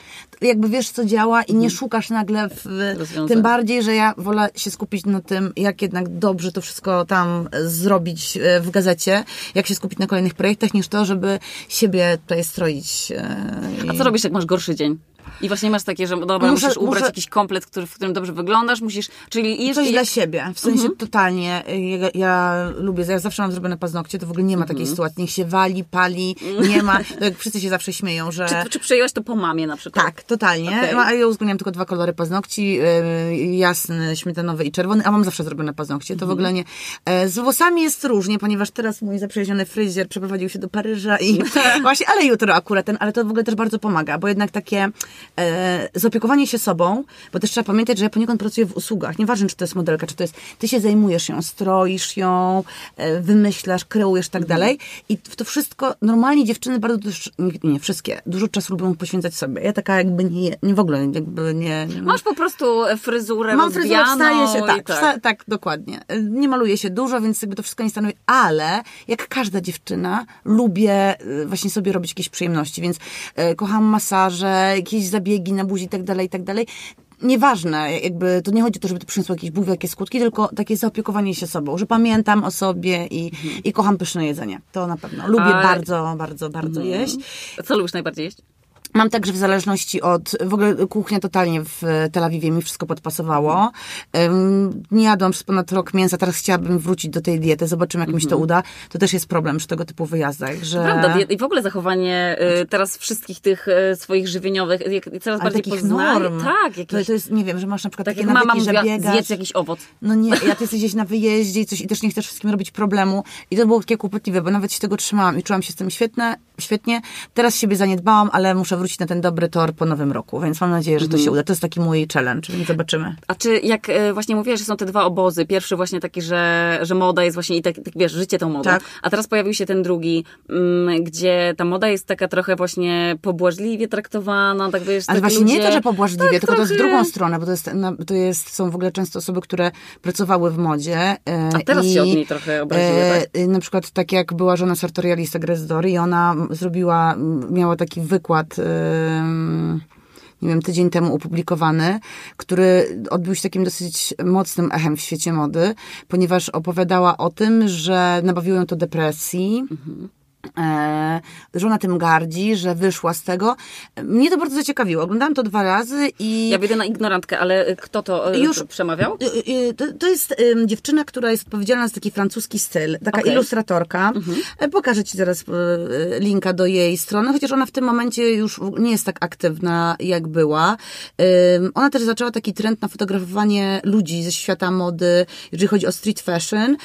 Speaker 2: jakby wiesz, co działa i nie mhm. szukasz nagle w, tym bardziej, że ja wolę się skupić na tym, jak jednak dobrze to wszystko tam zrobić e, w gazecie, jak się skupić na kolejnych projektach, niż to, żeby siebie tutaj stroić.
Speaker 1: E, a co robisz, jak masz gorszy dzień? I właśnie masz takie, że dobra, muszę, musisz ubrać muszę... jakiś komplet, który, w którym dobrze wyglądasz, musisz, czyli...
Speaker 2: Jeszcze... Coś dla siebie, w sensie mhm. totalnie. Ja, ja, lubię, ja zawsze mam zrobione paznokcie, to w ogóle nie ma takiej mhm. sytuacji. Niech się wali, pali, nie ma. Wszyscy się zawsze śmieją, że...
Speaker 1: Czy, czy przejęłaś to po mamie na przykład?
Speaker 2: Tak, totalnie. Okay. No, a ja uwzględniam tylko dwa kolory paznokci, yy, jasny, śmietanowy i czerwony, a mam zawsze zrobione paznokcie. To w ogóle nie... E, z włosami jest różnie, ponieważ teraz mój zaprzyjaźniony fryzjer przeprowadził się do Paryża i właśnie, ale jutro akurat ten, ale to w ogóle też bardzo pomaga, bo jednak takie e, zaopiekowanie się sobą, bo też trzeba pamiętać, że ja poniekąd pracuję w usługach. Nieważne, czy to jest modelka, czy to jest... Ty się zajmujesz ją, stroisz ją, e, wymyślasz, kreujesz tak mhm. dalej. I w to wszystko normalnie dziewczyny bardzo też, nie wszystkie, dużo czasu lubią poświęcać sobie. Ja taka jakby nie, nie w ogóle jakby nie... nie
Speaker 1: Masz po prostu fryzurę
Speaker 2: Mam fryzurę, wstaję się, tak, tak. Wsta, tak, dokładnie. Nie maluję się dużo, więc jakby to wszystko nie stanowi, ale jak każda dziewczyna, lubię e, właśnie sobie robić jakieś przyjemności, więc e, kocham masaże, jakieś zabiegi na buzi i tak dalej, i tak dalej nieważne, jakby to nie chodzi o to, żeby to przyniosło jakieś bóg jakie skutki, tylko takie zaopiekowanie się sobą, że pamiętam o sobie i, mhm. i kocham pyszne jedzenie. To na pewno. Lubię A... bardzo, bardzo, bardzo mhm. jeść.
Speaker 1: Co lubisz najbardziej jeść?
Speaker 2: Mam także w zależności od, w ogóle kuchnia totalnie w Tel Awiwie mi wszystko podpasowało. Nie jadłam przez ponad rok mięsa, teraz chciałabym wrócić do tej diety, zobaczymy jak mi się to mhm. uda. To też jest problem przy tego typu wyjazdach, że...
Speaker 1: Prawda, i w ogóle zachowanie y, teraz wszystkich tych y, swoich żywieniowych, coraz bardziej takich poznali. norm. Tak,
Speaker 2: jakieś... to, to jest, nie wiem, że masz na przykład tak takie nawyki, mama że biegasz.
Speaker 1: zjedz jakiś owoc.
Speaker 2: No nie, jak ty jesteś gdzieś na wyjeździe i coś i też nie chcesz wszystkim robić problemu. I to było takie kłopotliwe, bo nawet się tego trzymałam i czułam się z tym świetne, świetnie. Teraz siebie zaniedbałam, ale muszę wrócić na ten dobry tor po nowym roku, więc mam nadzieję, że to się mhm. uda. To jest taki mój challenge, więc zobaczymy.
Speaker 1: A czy jak e, właśnie mówiłaś, że są te dwa obozy, pierwszy właśnie taki, że, że moda jest właśnie i tak, tak wiesz, życie tą modą, tak. a teraz pojawił się ten drugi, mm, gdzie ta moda jest taka trochę właśnie pobłażliwie traktowana, tak wiesz,
Speaker 2: Ale właśnie
Speaker 1: ludzie...
Speaker 2: nie to, że pobłażliwie, tak, tylko trochę... to jest drugą stronę, bo to jest, to jest, są w ogóle często osoby, które pracowały w modzie.
Speaker 1: E, a teraz i, się od niej trochę obraziły, e, tak?
Speaker 2: Na przykład tak jak była żona sartorialista Grezdor i ona zrobiła, miała taki wykład nie wiem, tydzień temu opublikowany, który odbył się takim dosyć mocnym echem w świecie mody, ponieważ opowiadała o tym, że nabawiło ją to depresji. Mhm E, że ona tym gardzi, że wyszła z tego. Mnie to bardzo zaciekawiło. Oglądałam to dwa razy i...
Speaker 1: Ja widzę na ignorantkę, ale kto to e, już przemawiał?
Speaker 2: E, to, to jest dziewczyna, która jest odpowiedzialna za taki francuski styl. Taka okay. ilustratorka. Mhm. Pokażę Ci zaraz linka do jej strony, chociaż ona w tym momencie już nie jest tak aktywna, jak była. Ona też zaczęła taki trend na fotografowanie ludzi ze świata mody, jeżeli chodzi o street fashion.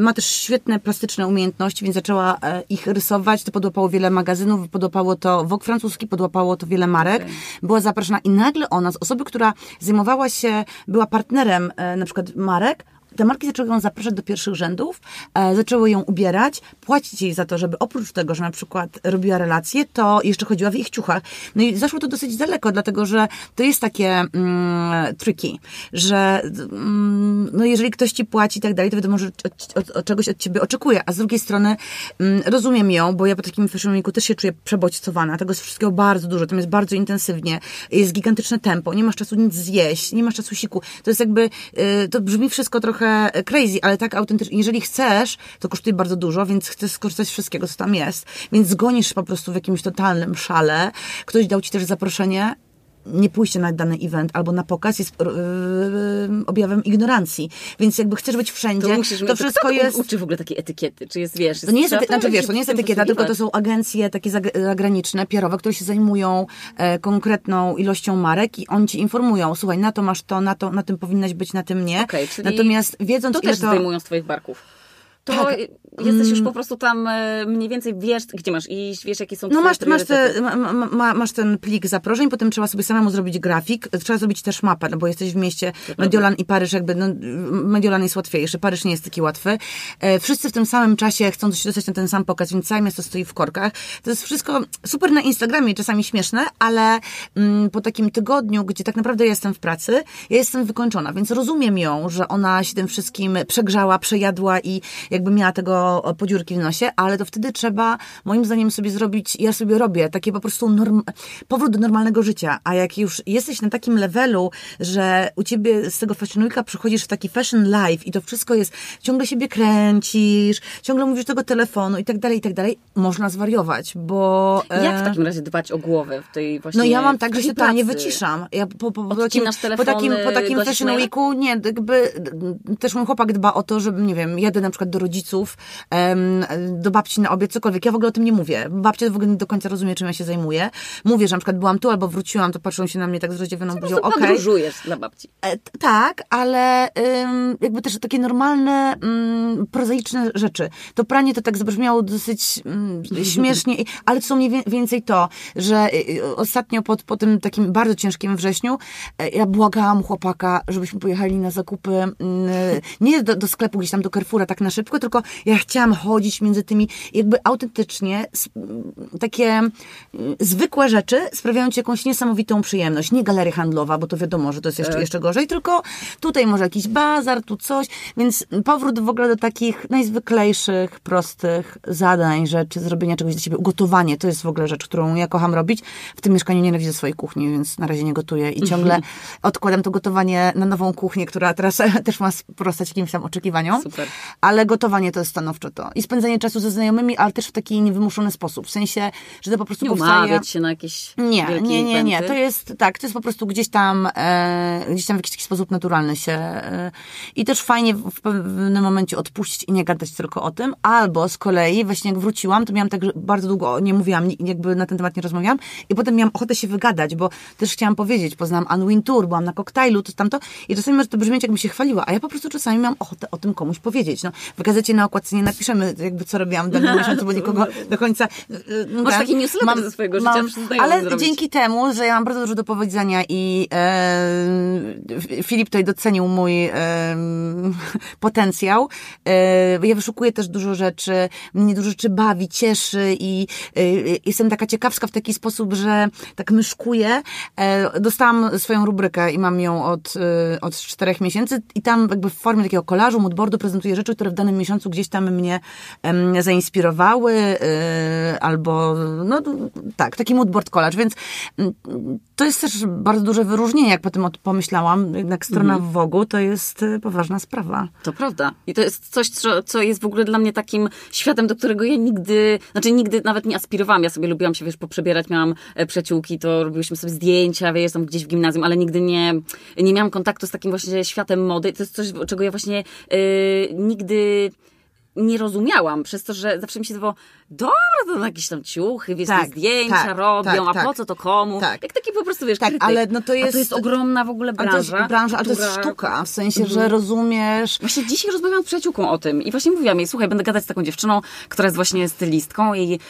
Speaker 2: Ma też świetne plastyczne umiejętności, więc zaczęła ich rysować, to podłapało wiele magazynów, podłapało to Vogue francuski, podłapało to wiele marek. Okay. Była zapraszana i nagle ona, z osoby, która zajmowała się, była partnerem e, na przykład marek, te marki zaczęły ją zapraszać do pierwszych rzędów, e, zaczęły ją ubierać, płacić jej za to, żeby oprócz tego, że na przykład robiła relacje, to jeszcze chodziła w ich ciuchach. No i zaszło to dosyć daleko, dlatego że to jest takie mm, tricky, że mm, no jeżeli ktoś ci płaci i tak dalej, to wiadomo, że od, od, od, czegoś od ciebie oczekuje, a z drugiej strony mm, rozumiem ją, bo ja po takim fashion weeku też się czuję przebodźcowana, tego jest wszystkiego bardzo dużo, tam jest bardzo intensywnie, jest gigantyczne tempo, nie masz czasu nic zjeść, nie masz czasu siku, to jest jakby, y, to brzmi wszystko trochę trochę crazy, ale tak autentycznie. Jeżeli chcesz, to kosztuje bardzo dużo, więc chcesz skorzystać z wszystkiego, co tam jest. Więc zgonisz po prostu w jakimś totalnym szale. Ktoś dał ci też zaproszenie, nie pójście na dany event albo na pokaz jest yy, objawem ignorancji. Więc jakby chcesz być wszędzie, to, musisz, to wszystko to jest...
Speaker 1: uczy w ogóle takiej etykiety? Czy jest, wiesz...
Speaker 2: To nie jest, ety... znaczy, wiesz, to nie jest etykieta, tylko to są agencje takie zagraniczne, pierowe, które się zajmują e, konkretną ilością marek i oni ci informują, słuchaj, na to masz to, na to, na tym powinnaś być, na tym nie. Okay, Natomiast wiedząc,
Speaker 1: to też to... zdejmują z twoich barków. To tak. jesteś już mm. po prostu tam e, mniej więcej wiesz, gdzie masz iść, wiesz, jakie są
Speaker 2: No masz, masz, te, ma, ma, masz ten plik zaproszeń, potem trzeba sobie samemu zrobić grafik, trzeba zrobić też mapę, no bo jesteś w mieście Mediolan i Paryż, jakby, no, Mediolan jest łatwiejszy, Paryż nie jest taki łatwy. E, wszyscy w tym samym czasie chcą się dostać na ten sam pokaz, więc całe miasto stoi w korkach. To jest wszystko super na Instagramie, czasami śmieszne, ale mm, po takim tygodniu, gdzie tak naprawdę jestem w pracy, ja jestem wykończona, więc rozumiem ją, że ona się tym wszystkim przegrzała, przejadła i jakby miała tego podziurki w nosie, ale to wtedy trzeba, moim zdaniem, sobie zrobić, ja sobie robię, takie po prostu norm, powrót do normalnego życia. A jak już jesteś na takim levelu, że u ciebie z tego Fashion Weeka przychodzisz w taki fashion life i to wszystko jest, ciągle siebie kręcisz, ciągle mówisz tego telefonu i tak dalej, i tak dalej, można zwariować, bo...
Speaker 1: Jak w takim razie dbać o głowę w tej właśnie
Speaker 2: No ja mam tak, że się totalnie wyciszam. Ja po, po, po, takim, po takim, po takim fashion weeku, nie, jakby też mój chłopak dba o to, żeby, nie wiem, jadę na przykład do rodziców, do babci na obiad, cokolwiek. Ja w ogóle o tym nie mówię. Babcia w ogóle nie do końca rozumie, czym ja się zajmuję. Mówię, że na przykład byłam tu albo wróciłam, to patrzą się na mnie tak z rozdziawioną buzią.
Speaker 1: Okej. Okay. podróżujesz dla babci.
Speaker 2: E, tak, ale jakby też takie normalne, um, prozaiczne rzeczy. To pranie to tak zabrzmiało dosyć um, śmiesznie, ale to są mniej więcej to, że y, y, ostatnio po, po tym takim bardzo ciężkim wrześniu e, ja błagałam chłopaka, żebyśmy pojechali na zakupy mm, nie do, do sklepu gdzieś tam do Carrefoura tak na szybko, tylko ja chciałam chodzić między tymi, jakby autentycznie takie zwykłe rzeczy sprawiają ci jakąś niesamowitą przyjemność. Nie galeria handlowa, bo to wiadomo, że to jest jeszcze, tak. jeszcze gorzej, tylko tutaj może jakiś bazar, tu coś, więc powrót w ogóle do takich najzwyklejszych, prostych zadań, rzeczy, zrobienia czegoś dla siebie. Ugotowanie to jest w ogóle rzecz, którą ja kocham robić. W tym mieszkaniu nienawidzę swojej kuchni, więc na razie nie gotuję i ciągle odkładam to gotowanie na nową kuchnię, która teraz też ma sprostać jakimś tam oczekiwaniom. Super. Ale gotowanie to jest stanowczo to. I spędzanie czasu ze znajomymi, ale też w taki niewymuszony sposób. W sensie, że to po prostu
Speaker 1: nie
Speaker 2: powstaje...
Speaker 1: się na jakieś
Speaker 2: Nie, nie, nie, nie. To jest, tak, to jest po prostu gdzieś tam, e, gdzieś tam w jakiś taki sposób naturalny się. E, I też fajnie w pewnym momencie odpuścić i nie gadać tylko o tym. Albo z kolei, właśnie jak wróciłam, to miałam tak, że bardzo długo nie mówiłam, jakby na ten temat nie rozmawiałam i potem miałam ochotę się wygadać, bo też chciałam powiedzieć, poznałam Anne Wintour, byłam na koktajlu, to tamto i czasami może to brzmieć, jakbym się chwaliła, a ja po prostu czasami miałam ochotę o tym komuś powiedzieć. No, w gazecie na okładce nie napiszemy, jakby co robiłam w danym miesiącu, bo nikogo do końca...
Speaker 1: No, Masz taki newsletter mam, ze swojego życia, mam,
Speaker 2: Ale dzięki temu, że ja mam bardzo dużo do powiedzenia i e, Filip tutaj docenił mój e, potencjał. E, ja wyszukuję też dużo rzeczy, mnie dużo rzeczy bawi, cieszy i e, jestem taka ciekawska w taki sposób, że tak myszkuję. E, dostałam swoją rubrykę i mam ją od, e, od czterech miesięcy i tam jakby w formie takiego kolażu, moodboardu prezentuję rzeczy, które w danym miesiącu gdzieś tam mnie em, zainspirowały e, albo, no tak, taki moodboard collage, więc mm, to jest też bardzo duże wyróżnienie, jak potem pomyślałam, jednak strona mhm. w Wogu to jest e, poważna sprawa.
Speaker 1: To prawda. I to jest coś, co, co jest w ogóle dla mnie takim światem, do którego ja nigdy, znaczy nigdy nawet nie aspirowałam. Ja sobie lubiłam się, wiesz, poprzebierać, miałam e, przyjaciółki, to robiłyśmy sobie zdjęcia, wiesz, tam gdzieś w gimnazjum, ale nigdy nie, nie miałam kontaktu z takim właśnie światem mody. To jest coś, czego ja właśnie yy, nigdy nie rozumiałam, przez to, że zawsze mi się wydawało, dobra, to jakieś tam ciuchy, wiesz, tak, zdjęcia tak, robią, tak, a po tak. co to komu? Tak. Jak taki po prostu, wiesz, tak, krytyk. ale no to jest... A to jest ogromna w ogóle branża. Ale to
Speaker 2: jest branża, która... ale to jest sztuka, w sensie, mhm. że rozumiesz...
Speaker 1: Właśnie dzisiaj rozmawiałam z przyjaciółką o tym i właśnie mówiłam jej, słuchaj, będę gadać z taką dziewczyną, która jest właśnie stylistką i yy,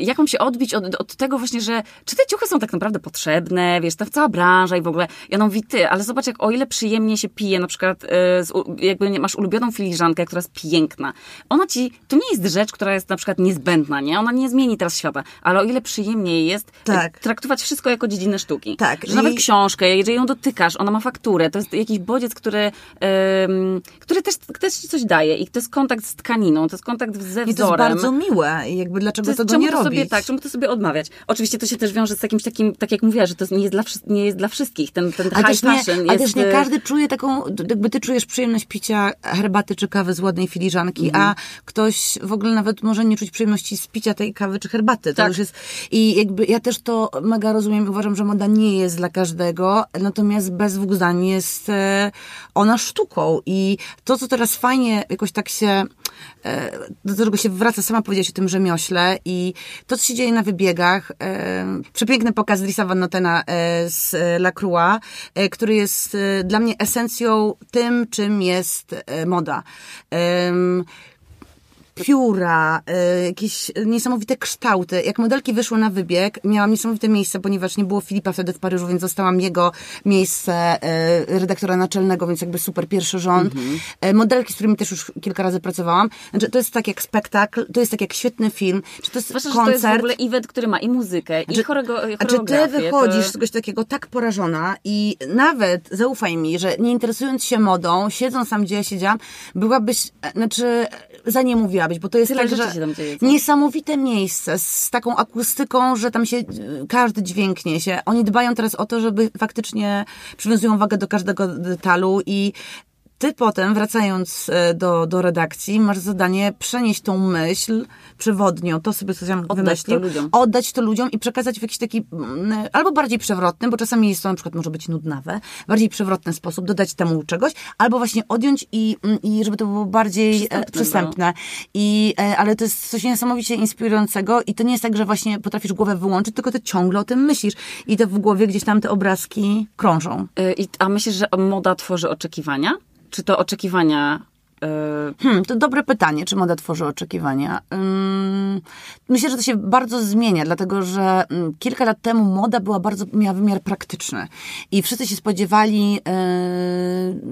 Speaker 1: jak mam się odbić od, od tego właśnie, że czy te ciuchy są tak naprawdę potrzebne, wiesz, ta cała branża i w ogóle. Ja no mówi, ty, ale zobacz, jak o ile przyjemnie się pije, na przykład yy, z, jakby masz ulubioną filiżankę, która jest piękna. Ona ci, to nie jest rzecz, która jest na przykład niezbędna, nie? Ona nie zmieni teraz świata, ale o ile przyjemniej jest e, tak. traktować wszystko jako dziedzinę sztuki. Tak. Że I... nawet książkę, jeżeli ją dotykasz, ona ma fakturę, to jest jakiś bodziec, który, um, który też, też ci coś daje i to jest kontakt z tkaniną, to jest kontakt ze wzorem. I to jest
Speaker 2: bardzo miłe i jakby dlaczego to, jest, tego nie
Speaker 1: to
Speaker 2: robić?
Speaker 1: Sobie, tak, czemu to sobie odmawiać? Oczywiście to się też wiąże z jakimś takim, tak jak mówiła, że to nie jest dla, nie jest dla wszystkich, ten, ten high fashion
Speaker 2: nie,
Speaker 1: jest...
Speaker 2: Ale też nie każdy czuje taką, jakby ty czujesz przyjemność picia herbaty czy kawy z ładnej filiżanki, mhm. a ktoś w ogóle nawet może nie czuć przyjemności z picia tej kawy czy herbaty. To tak. już jest, i jakby ja też to mega rozumiem i uważam, że moda nie jest dla każdego, natomiast bez dwóch zdań jest e, ona sztuką i to, co teraz fajnie jakoś tak się, e, do tego się wraca, sama powiedziałaś o tym rzemiośle i to, co się dzieje na wybiegach, e, przepiękny pokaz Drisa Van Notena z Lacroix, który jest dla mnie esencją tym, czym jest moda pióra, y, jakieś niesamowite kształty. Jak modelki wyszły na wybieg, miałam niesamowite miejsce, ponieważ nie było Filipa wtedy w Paryżu, więc zostałam jego miejsce y, redaktora naczelnego, więc jakby super pierwszy rząd. Mhm. Y, modelki, z którymi też już kilka razy pracowałam. Znaczy, to jest tak jak spektakl, to jest tak jak świetny film, czy to jest Zwłaszcza, koncert.
Speaker 1: to jest w ogóle event, który ma i muzykę, znaczy, i choreografię.
Speaker 2: A czy ty wychodzisz to... z czegoś takiego tak porażona i nawet, zaufaj mi, że nie interesując się modą, siedząc tam, gdzie ja siedziałam, byłabyś, znaczy, za nie mówiłabyś, bo to jest
Speaker 1: Tyle
Speaker 2: tak,
Speaker 1: że dzieje,
Speaker 2: niesamowite miejsce z taką akustyką, że tam się każdy dźwięk niesie. Oni dbają teraz o to, żeby faktycznie przywiązują wagę do każdego detalu i ty potem, wracając e, do, do redakcji, masz zadanie przenieść tą myśl przewodnią, to sobie coś
Speaker 1: oddać wymyślił, to ludziom.
Speaker 2: oddać to ludziom i przekazać w jakiś taki mm, albo bardziej przewrotny, bo czasami jest to na przykład może być nudnawe, bardziej przewrotny sposób, dodać temu czegoś, albo właśnie odjąć i, mm, i żeby to było bardziej e, przystępne. przystępne. I, e, ale to jest coś niesamowicie inspirującego i to nie jest tak, że właśnie potrafisz głowę wyłączyć, tylko ty ciągle o tym myślisz i te w głowie gdzieś tam te obrazki krążą.
Speaker 1: a myślisz, że moda tworzy oczekiwania? Czy to oczekiwania
Speaker 2: E, hmm, to dobre pytanie, czy moda tworzy oczekiwania. Myślę, że to się bardzo zmienia, dlatego że mm, kilka lat temu moda była bardzo, miała wymiar praktyczny i wszyscy się spodziewali e,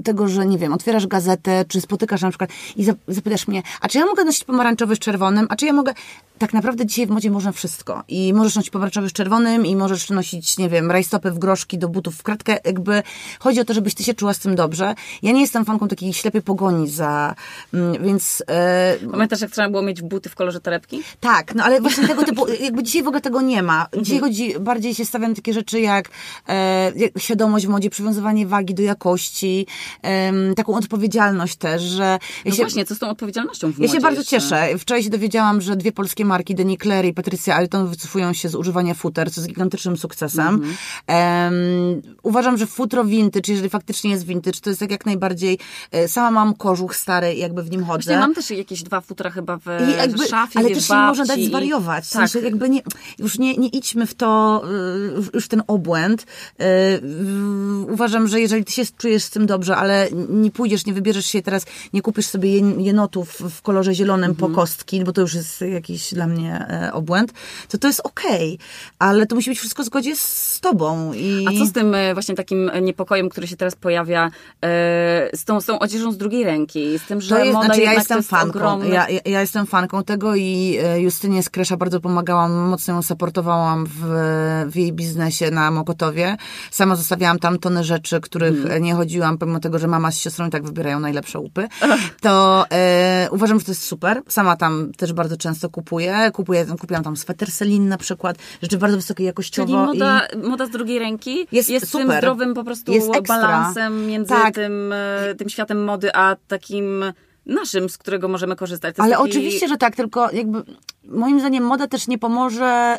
Speaker 2: tego, że nie wiem, otwierasz gazetę, czy spotykasz na przykład i zapytasz mnie, a czy ja mogę nosić pomarańczowy z czerwonym, a czy ja mogę... Tak naprawdę dzisiaj w modzie można wszystko i możesz nosić pomarańczowy z czerwonym i możesz nosić, nie wiem, rajstopy w groszki do butów w kratkę, jakby chodzi o to, żebyś ty się czuła z tym dobrze. Ja nie jestem fanką takiej ślepej pogoni za Mm, więc...
Speaker 1: E, Pamiętasz, jak trzeba było mieć buty w kolorze torebki?
Speaker 2: Tak, no ale właśnie tego typu, jakby dzisiaj w ogóle tego nie ma. Dzisiaj mhm. chodzi, bardziej się stawiam takie rzeczy jak e, świadomość w modzie, przywiązywanie wagi do jakości, e, taką odpowiedzialność też, że...
Speaker 1: No się, właśnie, co z tą odpowiedzialnością w
Speaker 2: Ja się bardzo jeszcze? cieszę. Wczoraj się dowiedziałam, że dwie polskie marki, Denis Claire i Patricia Alton wycofują się z używania futer, co jest gigantycznym sukcesem. Mhm. uważam, że futro vintage, jeżeli faktycznie jest vintage, to jest tak jak najbardziej... E, sama mam kożuch stary jakby w nim chodzę.
Speaker 1: Właśnie mam też jakieś dwa futra chyba w, I jakby, szafie,
Speaker 2: Ale też nie można dać zwariować. W sensie tak. jakby nie, już nie, nie idźmy w to, y, już w ten obłęd. Y, uważam, że jeżeli ty się czujesz z tym dobrze, ale nie pójdziesz, nie wybierzesz się teraz, nie kupisz sobie jenotów w kolorze zielonym mhm. po kostki, bo to już jest jakiś dla mnie e, obłęd, to to jest okej. Okay. Ale to musi być wszystko w zgodzie z tobą. I...
Speaker 1: A co z tym e, właśnie takim niepokojem, który się teraz pojawia e, z tą, z tą odzieżą z drugiej ręki? z tym, że to jest, moda znaczy, ja jestem fanką.
Speaker 2: Ja, ja, ja, jestem fanką tego i e, Justynie Skresza bardzo pomagałam, mocno ją supportowałam w, w jej biznesie na Mokotowie. Sama zostawiałam tam tony rzeczy, których hmm. nie chodziłam, pomimo tego, że mama z siostrą i tak wybierają najlepsze łupy. To e, uważam, że to jest super. Sama tam też bardzo często kupuję. kupuję kupiłam tam sweter Celine na przykład. Rzeczy bardzo wysokiej jakościowo.
Speaker 1: Czyli moda, i... moda z drugiej ręki jest, jest super. tym zdrowym po prostu balansem między tak. tym, e, tym światem mody, a takim takim naszym, z którego możemy korzystać.
Speaker 2: Ale
Speaker 1: taki...
Speaker 2: oczywiście, że tak, tylko jakby moim zdaniem moda też nie pomoże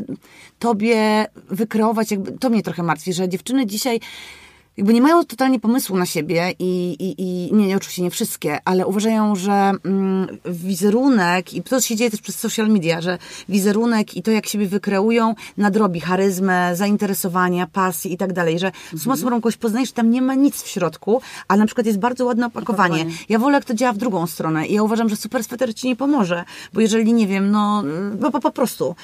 Speaker 2: y, tobie wykreować, jakby to mnie trochę martwi, że dziewczyny dzisiaj jakby nie mają totalnie pomysłu na siebie i, i, i nie, nie, oczywiście nie wszystkie, ale uważają, że mm, wizerunek, i to się dzieje też przez social media, że wizerunek i to, jak siebie wykreują, nadrobi charyzmę, zainteresowania, pasji i tak dalej, że mhm. summa summarum kogoś poznajesz, tam nie ma nic w środku, ale na przykład jest bardzo ładne opakowanie. opakowanie. Ja wolę, jak to działa w drugą stronę i ja uważam, że super sweter ci nie pomoże, bo jeżeli, nie wiem, no, po, po, po prostu.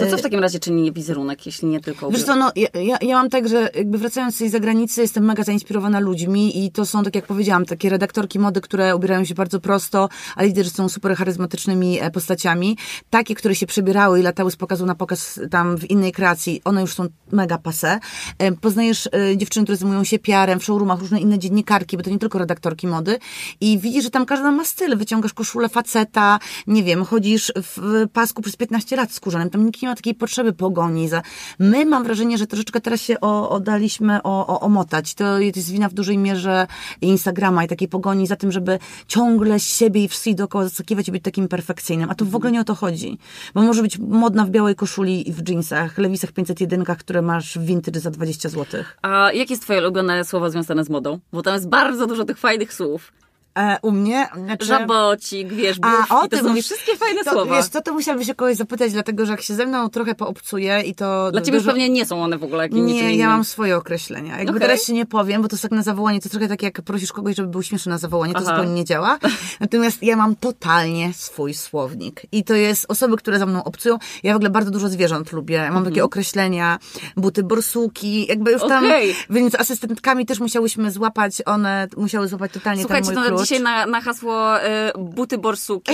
Speaker 1: To co w takim razie czyni wizerunek, jeśli nie tylko...
Speaker 2: Wiesz co, no, ja, ja, ja mam tak, że jakby wracając z tej zagranicy, jestem mega zainspirowana ludźmi i to są, tak jak powiedziałam, takie redaktorki mody, które ubierają się bardzo prosto, a liderzy są super charyzmatycznymi e, postaciami. Takie, które się przebierały i latały z pokazu na pokaz tam w innej kreacji, one już są mega passe. E, poznajesz e, dziewczyny, które zajmują się PR-em w showroomach, różne inne dziennikarki, bo to nie tylko redaktorki mody i widzisz, że tam każda ma styl. Wyciągasz koszulę faceta, nie wiem, chodzisz w pasku przez 15 lat skórzanym, tam nikt nie ma takiej potrzeby pogoni. Za... My mam wrażenie, że troszeczkę teraz się o, oddaliśmy o, o, omotać to jest wina w dużej mierze Instagrama i takiej pogoni za tym, żeby ciągle siebie i wszystkich dookoła zaskakiwać i być takim perfekcyjnym. A tu w ogóle nie o to chodzi. Bo może być modna w białej koszuli i w jeansach, lewisach 501, które masz w vintage za 20 zł.
Speaker 1: A jakie jest twoje ulubione słowo związane z modą? Bo tam jest bardzo dużo tych fajnych słów.
Speaker 2: E, u mnie?
Speaker 1: Znaczy... Żabocik, wiesz, A, o to są wszystkie fajne
Speaker 2: to,
Speaker 1: słowa.
Speaker 2: Wiesz co, to musiałabym się kogoś zapytać, dlatego że jak się ze mną trochę poobcuje i to...
Speaker 1: Dla ciebie dużo... pewnie nie są one w ogóle jakimiś
Speaker 2: Nie, ja mam swoje określenia. Jakby okay. teraz się nie powiem, bo to jest tak na zawołanie, to trochę tak jak prosisz kogoś, żeby był śmieszny na zawołanie, to Aha. zupełnie nie działa. Natomiast ja mam totalnie swój słownik. I to jest osoby, które za mną obcują. Ja w ogóle bardzo dużo zwierząt lubię. Mam takie mhm. określenia, buty borsuki, jakby już tam... Okay. Więc z asystentkami też musiałyśmy złapać, one musiały złapać totalnie
Speaker 1: Słuchajcie,
Speaker 2: ten mój klucz.
Speaker 1: Dzisiaj na, na hasło y, buty borsuki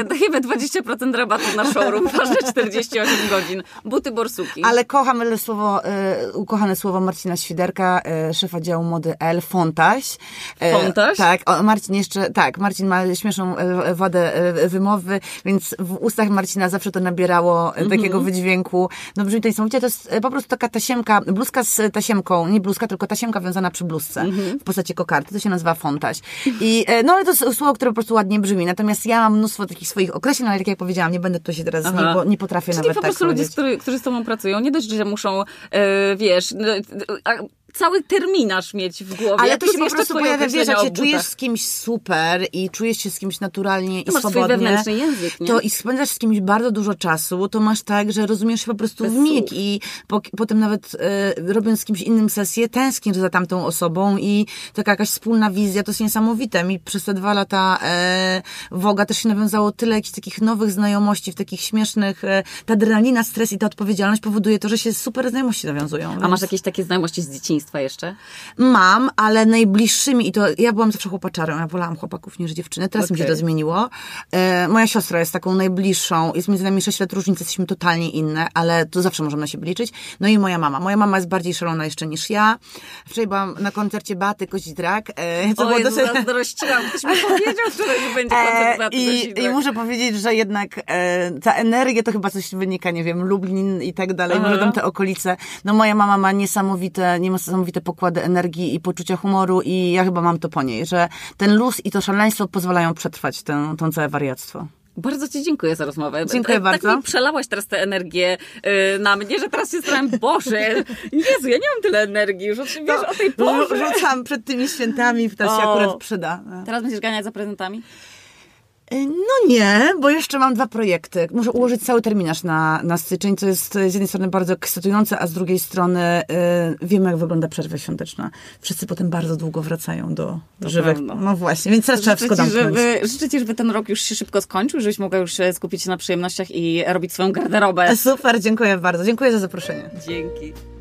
Speaker 1: y, dajemy 20% rabatu na showroom, ważne 48 godzin. Buty borsuki.
Speaker 2: Ale kocham słowo, y, ukochane słowo Marcina Świderka, y, szefa działu mody L, Fontaś.
Speaker 1: Fontaś?
Speaker 2: Tak, o, Marcin jeszcze, tak, Marcin ma śmieszną wadę wymowy, więc w ustach Marcina zawsze to nabierało mm -hmm. takiego wydźwięku. No brzmi to niesamowicie, to jest po prostu taka tasiemka, bluzka z tasiemką, nie bluzka, tylko tasiemka wiązana przy bluzce mm -hmm. w postaci kokarty. To się nazywa fontaś. I, e, no ale to jest słowo, które po prostu ładnie brzmi. Natomiast ja mam mnóstwo takich swoich określeń, ale tak jak powiedziałam, nie będę tu się teraz, nie, nie potrafię
Speaker 1: Czyli
Speaker 2: nawet
Speaker 1: po
Speaker 2: tak
Speaker 1: prostu ludzie, którzy z tobą pracują, nie dość, że muszą, e, wiesz, no, cały terminarz mieć w głowie.
Speaker 2: Ale to się po prostu pojawia, wiesz, jak się czujesz z kimś super i czujesz się z kimś naturalnie to i swobodnie,
Speaker 1: język, nie?
Speaker 2: to i spędzasz z kimś bardzo dużo czasu, to masz tak, że rozumiesz się po prostu Bez w mig i po, potem nawet e, robiąc z kimś innym sesję, tęsknisz za tamtą osobą i taka jakaś wspólna wizja, to jest niesamowite. Mi przez te dwa lata e, Woga też się nawiązało tyle jakichś takich nowych znajomości, w takich śmiesznych, e, ta adrenalina, stres i ta odpowiedzialność powoduje to, że się super znajomości nawiązują. A
Speaker 1: więc... masz jakieś takie znajomości z dzieciństwa? Jeszcze?
Speaker 2: Mam, ale najbliższymi, i to ja byłam zawsze chłopaczarą, ja wolałam chłopaków niż dziewczyny, teraz okay. mi się to zmieniło. E, moja siostra jest taką najbliższą, jest między nami 6 lat różnicy, jesteśmy totalnie inne, ale to zawsze możemy na siebie liczyć. No i moja mama. Moja mama jest bardziej szalona jeszcze niż ja. Wczoraj byłam na koncercie Baty Kozidrak.
Speaker 1: E, co o było Jezu, dosyć... zazdrościłam. Ktoś mi powiedział że będzie koncert Baty
Speaker 2: I, I muszę powiedzieć, że jednak e, ta energia to chyba coś wynika, nie wiem, Lublin i tak dalej, może tam te okolice. No moja mama ma niesamowite, niesamowite niesamowite pokłady energii i poczucia humoru i ja chyba mam to po niej, że ten luz i to szaleństwo pozwalają przetrwać tę, tą całe wariactwo.
Speaker 1: Bardzo Ci dziękuję za rozmowę.
Speaker 2: Dziękuję
Speaker 1: tak,
Speaker 2: bardzo.
Speaker 1: Tak mi przelałaś teraz tę energię yy, na mnie, że teraz się starałem, Boże, Jezu, ja nie mam tyle energii, już wiesz, o tej porze.
Speaker 2: Rzucam przed tymi świętami, to się akurat przyda.
Speaker 1: Teraz będziesz ganiać za prezentami?
Speaker 2: Y, no nie, bo jeszcze mam dwa projekty. Muszę ułożyć cały terminarz na, na styczeń, co jest z jednej strony bardzo ekscytujące, a z drugiej strony y, wiemy, jak wygląda przerwa świąteczna. Wszyscy potem bardzo długo wracają do, do żywych. Pewno. No właśnie, więc teraz trzeba wszystko
Speaker 1: Żeby, życzę Ci, żeby ten rok już się szybko skończył, żebyś mogła już skupić się na przyjemnościach i robić swoją garderobę.
Speaker 2: Super, dziękuję bardzo. Dziękuję za zaproszenie.
Speaker 1: Dzięki.